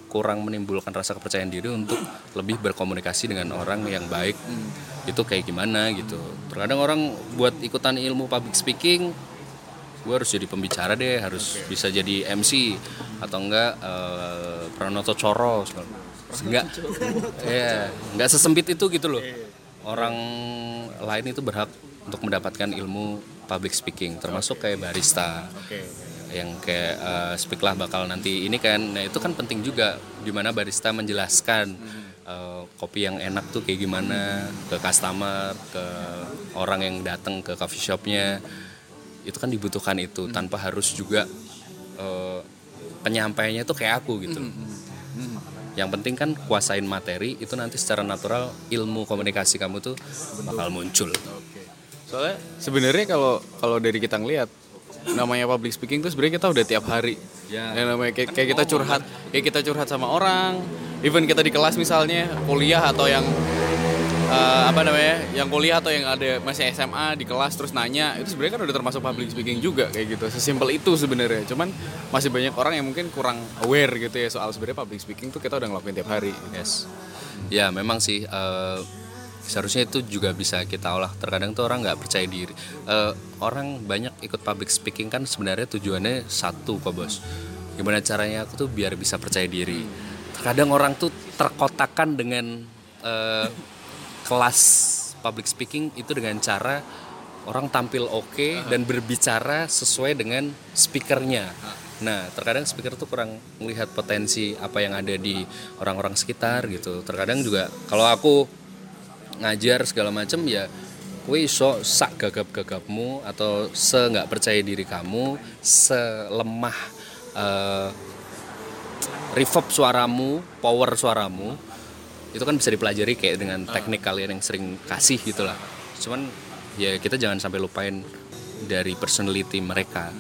kurang menimbulkan rasa kepercayaan diri untuk lebih berkomunikasi dengan orang yang baik. Itu kayak gimana gitu. Terkadang orang buat ikutan ilmu public speaking gue harus jadi pembicara deh harus bisa jadi MC atau enggak eh, Pranoto Coro enggak. Ya enggak sesempit itu gitu loh. Orang lain itu berhak untuk mendapatkan ilmu public speaking termasuk kayak barista. Yang kayak eh, speak lah bakal nanti ini kan. Nah itu kan penting juga di mana barista menjelaskan eh, kopi yang enak tuh kayak gimana ke customer ke orang yang datang ke coffee shopnya itu kan dibutuhkan itu tanpa harus juga eh, penyampaiannya itu kayak aku gitu. Yang penting kan kuasain materi itu nanti secara natural ilmu komunikasi kamu tuh bakal muncul. Soalnya sebenarnya kalau kalau dari kita ngelihat namanya public speaking tuh sebenarnya kita udah tiap hari. Ya. Yang namanya kayak, kayak kita curhat, kayak kita curhat sama orang, even kita di kelas misalnya kuliah atau yang eh, apa namanya, yang kuliah atau yang ada masih SMA di kelas terus nanya itu sebenarnya kan udah termasuk public speaking juga kayak gitu. Sesimpel itu sebenarnya. Cuman masih banyak orang yang mungkin kurang aware gitu ya soal sebenarnya public speaking tuh kita udah ngelakuin tiap hari. Yes. Ya memang sih eh, seharusnya itu juga bisa kita olah. Terkadang tuh orang nggak percaya diri. Eh, orang banyak ikut public speaking kan sebenarnya tujuannya satu kok bos. Gimana caranya aku tuh biar bisa percaya diri. Terkadang orang tuh terkotakan dengan eh, kelas public speaking itu dengan cara orang tampil oke dan berbicara sesuai dengan speakernya. Nah, terkadang speaker tuh kurang melihat potensi apa yang ada di orang-orang sekitar gitu. Terkadang juga kalau aku ngajar segala macam ya kue iso sak gagap-gagapmu atau se nggak percaya diri kamu, selemah eh, reverb suaramu, power suaramu itu kan bisa dipelajari kayak dengan teknik kalian yang sering kasih gitu lah. Cuman ya kita jangan sampai lupain dari personality mereka.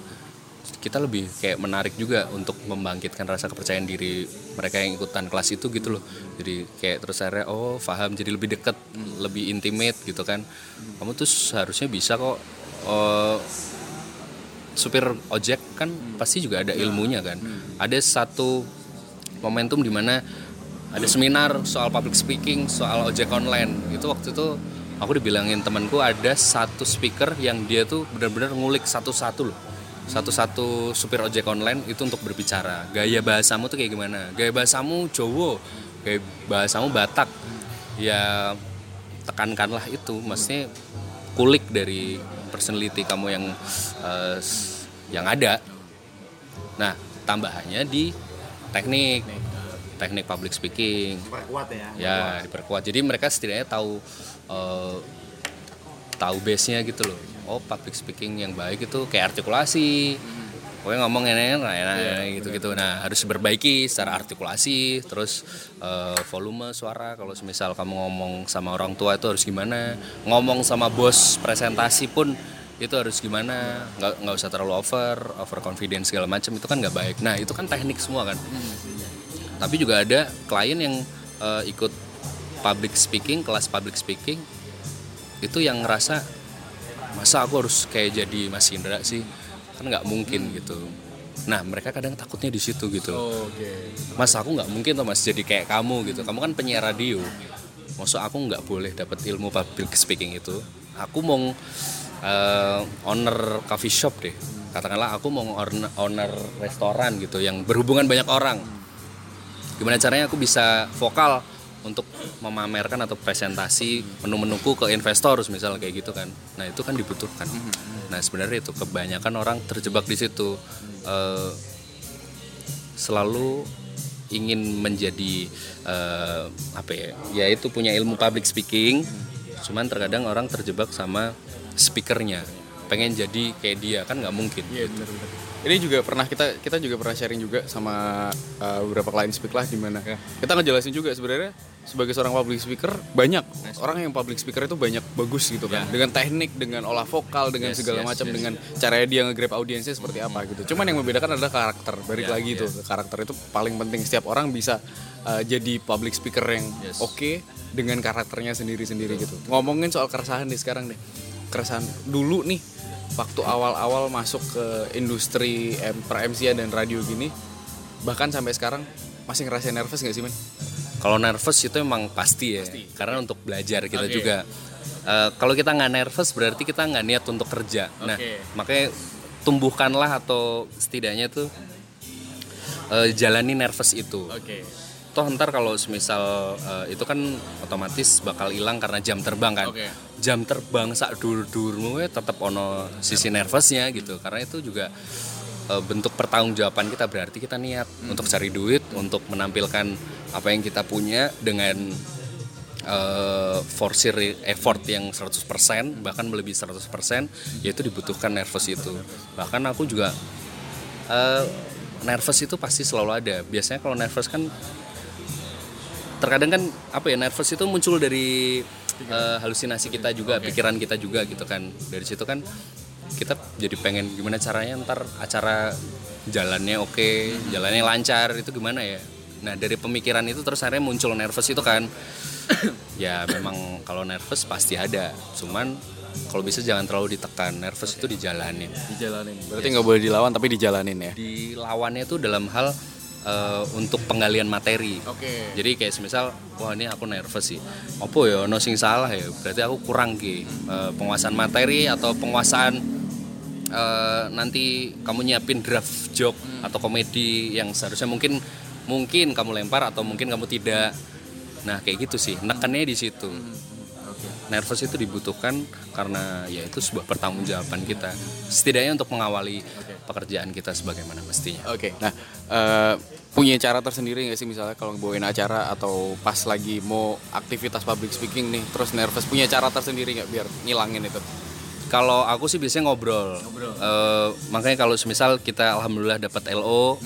Kita lebih kayak menarik juga untuk membangkitkan rasa kepercayaan diri mereka yang ikutan kelas itu gitu loh. Jadi kayak terus akhirnya oh paham jadi lebih deket, lebih intimate gitu kan. Kamu tuh seharusnya bisa kok oh, supir ojek kan pasti juga ada ilmunya kan. Ada satu momentum di mana ada seminar soal public speaking soal ojek online. Itu waktu itu aku dibilangin temanku ada satu speaker yang dia tuh benar-benar ngulik satu-satu loh. Satu-satu supir ojek online itu untuk berbicara. Gaya bahasamu tuh kayak gimana? Gaya bahasamu Jowo gaya bahasamu Batak. Ya tekankanlah itu. Maksudnya kulik dari personality kamu yang s- yang ada. Nah tambahannya di teknik teknik public speaking. Kuat ya. ya diperkuat. Jadi mereka setidaknya tahu eh, tahu base nya gitu loh. Oh public speaking yang baik itu kayak artikulasi. Pokoknya ngomong enak enak gitu gitu nah harus diperbaiki secara artikulasi terus eh, volume suara. Kalau semisal kamu ngomong sama orang tua itu harus gimana? Ngomong sama bos presentasi pun itu harus gimana? Nggak nggak usah terlalu over over confidence segala macam itu kan nggak baik. Nah itu kan teknik semua kan tapi juga ada klien yang eh, ikut public speaking kelas public speaking itu yang ngerasa masa aku harus kayak jadi Mas Indra sih? Kan nggak mungkin gitu. Nah mereka kadang takutnya di situ gitu. Oke. mas aku nggak mungkin tuh mas jadi kayak kamu gitu. Kamu kan penyiar radio. Maksud aku nggak boleh dapat ilmu public speaking itu. Aku mau eh, owner coffee shop deh. Katakanlah aku mau owner, owner restoran gitu yang berhubungan banyak orang gimana caranya aku bisa vokal untuk memamerkan atau presentasi menu-menuku ke investor misal kayak gitu kan. Nah itu kan dibutuhkan. Nah sebenarnya itu kebanyakan orang terjebak di situ. Eh, selalu ingin menjadi eh, apa ya ya itu punya ilmu public speaking. Cuman terkadang orang terjebak sama speakernya. Pengen jadi kayak dia kan nggak mungkin. Iya benar benar. Ini juga pernah kita kita juga pernah sharing juga sama uh, beberapa klien speak lah di mana. Kita ngejelasin juga sebenarnya sebagai seorang public speaker banyak orang yang public speaker itu banyak bagus gitu kan. Dengan teknik, dengan olah vokal, dengan Yes, segala yes, macam yes. dengan caranya dia nge-grab audiensnya seperti apa gitu. Cuman yang membedakan adalah karakter. Balik Ya, lagi itu yes. karakter itu paling penting setiap orang bisa uh, jadi public speaker yang Yes. oke dengan karakternya sendiri-sendiri gitu. Ngomongin soal keresahan deh sekarang deh. Keresahan dulu nih waktu awal-awal masuk ke industri M- per MC-an dan radio gini bahkan sampai sekarang masih ngerasain nervous gak sih men? Kalau nervous itu emang pasti ya, karena untuk belajar kita Oke. juga. Eh, kalau kita nggak nervous berarti kita nggak niat untuk kerja. Nah, Oke. makanya tumbuhkanlah atau setidaknya tuh eh, jalani nervous itu. Oke. Toh ntar kalau semisal eh, itu kan otomatis bakal hilang karena jam terbang kan. Oke. Jam terbang sak dur-durmu ya tetap ono sisi nervousnya gitu. Karena itu juga eh, bentuk pertanggungjawaban kita. Berarti kita niat untuk cari duit, untuk menampilkan apa yang kita punya dengan eh forsir effort yang 100% bahkan melebihi 100% yaitu dibutuhkan nervous itu. Bahkan aku juga eh, nervous itu pasti selalu ada. Biasanya kalau nervous kan terkadang kan apa ya nervous itu muncul dari eh, halusinasi kita juga pikiran kita juga gitu kan. Dari situ kan kita jadi pengen gimana caranya ntar acara jalannya oke jalannya lancar itu gimana ya? Nah dari pemikiran itu terus akhirnya muncul nervous itu kan. (coughs) Ya memang kalau nervous pasti ada. Cuman kalau bisa jangan terlalu ditekan nervous itu dijalanin. Dijalanin. Berarti nggak boleh dilawan tapi dijalanin ya. dilawannya itu dalam hal eh, untuk penggalian materi. Oke. jadi kayak semisal wah ini aku nervous sih. Apa ya no sing salah ya? Berarti aku kurang ki Eh, penguasaan materi atau penguasaan eh, nanti kamu nyiapin draft joke atau komedi yang seharusnya mungkin mungkin kamu lempar atau mungkin kamu tidak. Nah kayak gitu sih nekannya di situ nervous itu dibutuhkan karena ya itu sebuah pertanggungjawaban kita. Setidaknya untuk mengawali pekerjaan kita sebagaimana mestinya. Oke. Nah, eh, punya cara tersendiri nggak sih? Misalnya kalau bawain acara atau pas lagi mau aktivitas public speaking nih terus nervous punya cara tersendiri nggak biar ngilangin itu? Kalau aku sih biasanya ngobrol. Eh, makanya kalau semisal kita alhamdulillah dapat LO,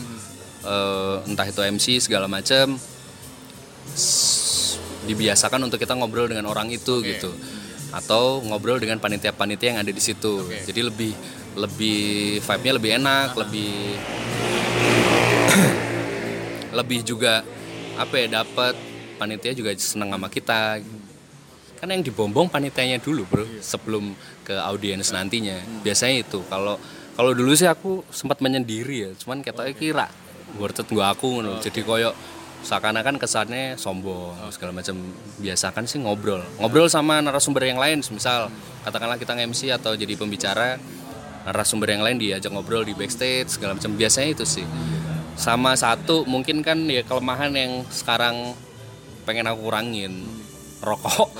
eh, entah itu MC segala macam, dibiasakan untuk kita ngobrol dengan orang itu gitu, atau ngobrol dengan panitia-panitia yang ada di situ. Jadi lebih lebih vibe-nya lebih enak, lebih (coughs) lebih juga apa ya dapat panitia juga senang sama kita. Kan yang dibombong panitianya dulu bro sebelum ke audiens nantinya. Biasanya itu. Kalau kalau dulu sih aku sempat menyendiri ya. Cuman katanya kira worth it gua aku ngono. Jadi koyo seakan-akan kesannya sombong segala macam. Biasakan sih ngobrol. Ngobrol sama narasumber yang lain misal katakanlah kita nge-MC atau jadi pembicara narasumber yang lain diajak ngobrol di backstage segala macam. Biasanya itu sih. Sama satu mungkin kan ya kelemahan yang sekarang pengen aku kurangin rokok.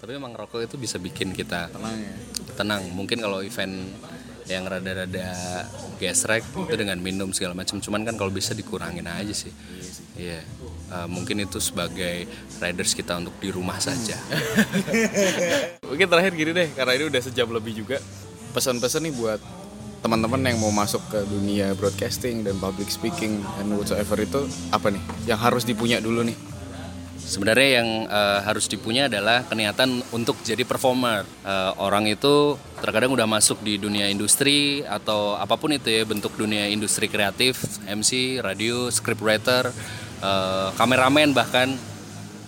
Tapi emang rokok itu bisa bikin kita tenang ya. tenang. Mungkin kalau event yang rada-rada gesrek itu dengan minum segala macam. Cuman kan kalau bisa dikurangin aja sih iya Eh, mungkin itu sebagai riders kita untuk di rumah saja (laughs) Mungkin terakhir gini deh, karena ini udah sejam lebih juga. Pesan-pesan nih buat teman-teman yang mau masuk ke dunia broadcasting dan public speaking and whatsoever itu apa nih yang harus dipunya dulu nih? sebenarnya yang eh, harus dipunya adalah keniatan untuk jadi performer Eh, orang itu terkadang udah masuk di dunia industri atau apa pun itu ya bentuk dunia industri kreatif MC radio scriptwriter eh, kameramen bahkan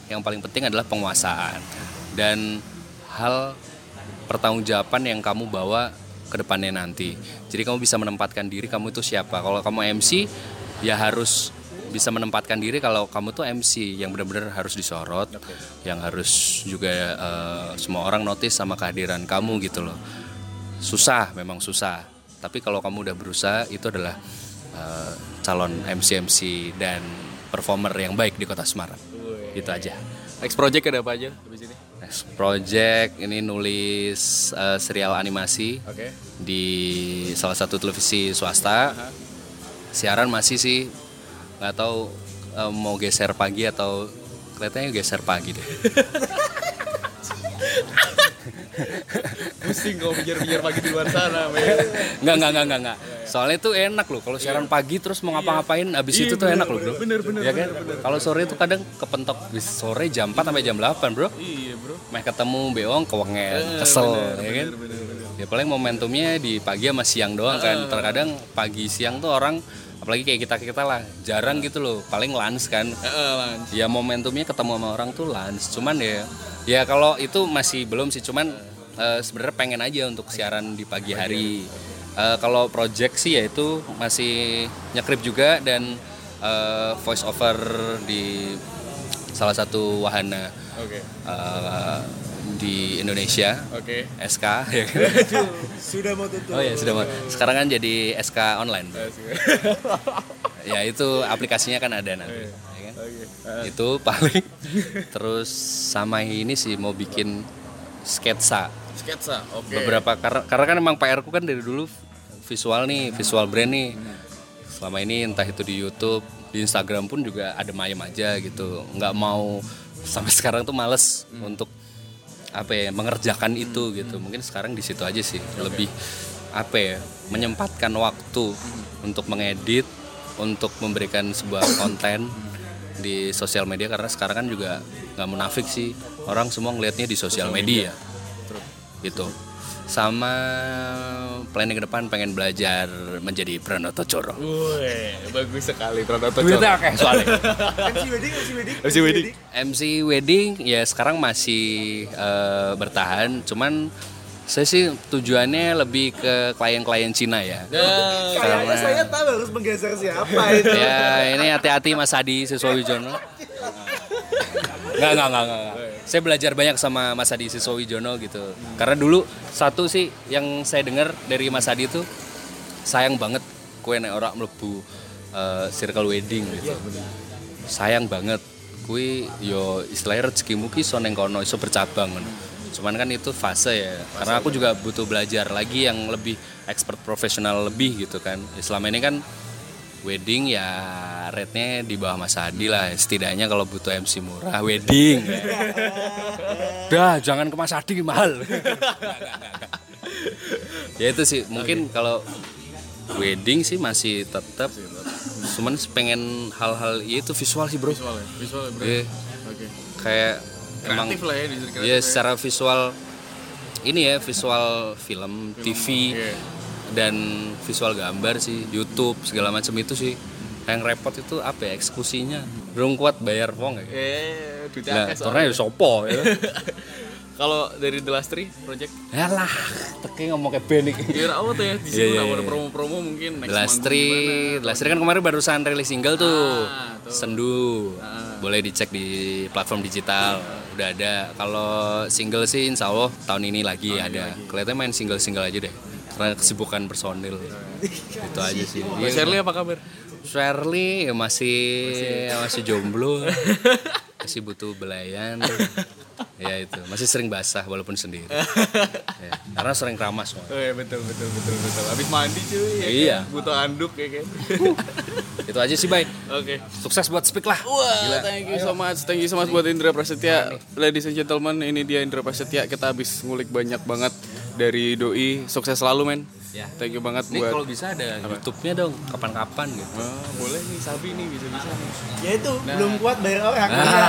yang paling penting adalah penguasaan dan hal pertanggungjawaban yang kamu bawa ke depannya nanti. Jadi kamu bisa menempatkan diri kamu itu siapa. Kalau kamu MC ya harus bisa menempatkan diri kalau kamu tuh MC yang benar-benar harus disorot, yang harus juga eh, semua orang notice sama kehadiran kamu gitu loh. Susah, memang susah. Tapi kalau kamu udah berusaha itu adalah eh, calon MC MC dan performer yang baik di Kota Semarang. Itu aja. Next project ada apa aja habis ini? Next project ini nulis eh, serial animasi Oke. di salah satu televisi swasta. Siaran masih sih nggak tahu eh, mau geser pagi atau kelihatannya geser pagi deh. (laughs) Pusing kau pikir-pikir pagi di luar sana. Nggak nggak nggak nggak nggak. Soalnya itu enak loh kalau siaran pagi terus mau ngapa-ngapain abis itu tuh enak loh bro. Bener bener. Ya kan? Kalau sore itu kadang kepentok bis sore jam 4 sampai jam 8 bro. Iya, Bro. Meh ketemu beong kewengen, kesel ya kan. Ya paling momentumnya di pagi sama siang doang kan. Terkadang pagi siang tuh orang apalagi kayak kita kita lah jarang gitu loh paling lunch kan Lan. ya momentumnya ketemu sama orang tuh lunch cuman ya ya kalau itu masih belum sih cuman eh, sebenarnya pengen aja untuk siaran di pagi hari Eh, kalau project sih ya itu masih nyekrip juga dan eh, voice over di salah satu wahana Oke. eh, di Indonesia Oke. SK ya kan? (laughs) Sudah mau tutup. Oh ya sudah Mas. sekarang kan jadi SK online Bro. (laughs) ya itu aplikasinya kan ada nanti ya kan? itu paling (laughs) terus sama ini sih mau bikin sketsa Sketsa. Oke. beberapa karena, karena kan emang PR ku kan dari dulu visual nih visual brand nih. Selama ini entah itu di YouTube di Instagram pun juga ada mayem aja gitu. Nggak mau sampai (laughs) sekarang tuh males untuk apa ya mengerjakan itu gitu. Mungkin sekarang di situ aja sih. Lebih apa ya menyempatkan waktu untuk mengedit untuk memberikan sebuah (coughs) konten di sosial media. Karena sekarang kan juga nggak munafik sih. Orang semua ngelihatnya di sosial media gitu sama planning ke depan pengen belajar menjadi Pranoto Coro Wih, bagus sekali Pranoto duitnya oke soalnya (laughs) MC wedding, MC wedding. MC wedding. MC wedding ya sekarang masih eh, bertahan cuman saya sih tujuannya lebih ke klien-klien Cina ya Kayaknya saya tahu harus menggeser siapa (laughs) itu. ya ini hati-hati Mas Adi Siswawijono (laughs) Nggak, nggak, nggak, nggak, nggak. Saya belajar banyak sama Mas Adi Siswawijono gitu. Karena dulu satu sih yang saya dengar dari Mas Adi itu sayang banget kue nek orang mlebu eh, circle wedding gitu. Sayang banget kue yo istilahnya rezekimu ki iso kono iso bercabang ngono. Cuman kan itu fase ya. Karena aku juga butuh belajar lagi yang lebih expert profesional lebih gitu kan. Selama ini kan wedding ya rate-nya di bawah Mas Adi lah. Setidaknya kalau butuh MC murah wedding. (laughs) Dah jangan ke Mas Adi mahal. (laughs) Ya itu sih mungkin kalau wedding sih masih tetap cuman pengen hal-hal ya itu visual sih bro. Visual ya, visual ya, bro. Iya. Oke. kayak emang Kreatif lah ya di kreatif ya secara visual ini ya visual film, TV iya. Dan visual gambar sih YouTube segala macam itu sih yang repot itu apa ya eksekusinya belum kuat bayar wong ya Eh, duitnya Nah, ya sopo ya. (laughs) Kalau dari The Last Three Project Yalah, teki ngomong kayak band iki. Kira apa tuh ya? Di Iya, sini iya, ada iya. promo-promo mungkin next The Last gimana. The Last Three kan kemarin barusan rilis single tuh. Ah, tuh. Sendu. Boleh dicek di platform digital. Udah ada. Kalau single sih insya Allah tahun ini lagi ada. Kelihatannya main single-single aja deh. Karena kesibukan personil. Itu aja sih. Mbak Shirley apa kabar? Shirley ya masih masih jomblo. (laughs) masih butuh belayan. ya itu, masih sering basah walaupun sendiri. Ya, karena sering keramas. Mak. Oh iya betul betul betul betul. Habis mandi cuy ya Iya. kan? Butuh anduk ya kan. (laughs) itu aja sih, baik. Oke. Sukses buat Speak lah. Wah, thank you so much. Thank you so much buat Indra Prasetya. Ladies and gentlemen, ini dia Indra Prasetya. Kita habis ngulik banyak banget dari doi. Sukses selalu, men. Ya. Thank you banget Ini buat kalau bisa ada YouTube-nya dong, kapan-kapan gitu. Ah, boleh nih Sabi nih bisa-bisa nih. Ya itu, belum kuat bayar orang. Nah. Ya.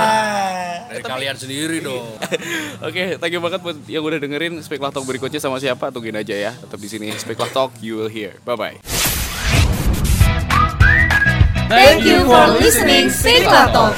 Dari kalian sendiri dong. (laughs) Oke, thank you banget buat yang udah dengerin Speak Lah Talk berikutnya sama siapa tungguin aja ya. Tetap di sini Speak Lah Talk, you will hear. Bye bye. Thank you for listening Speak Talk.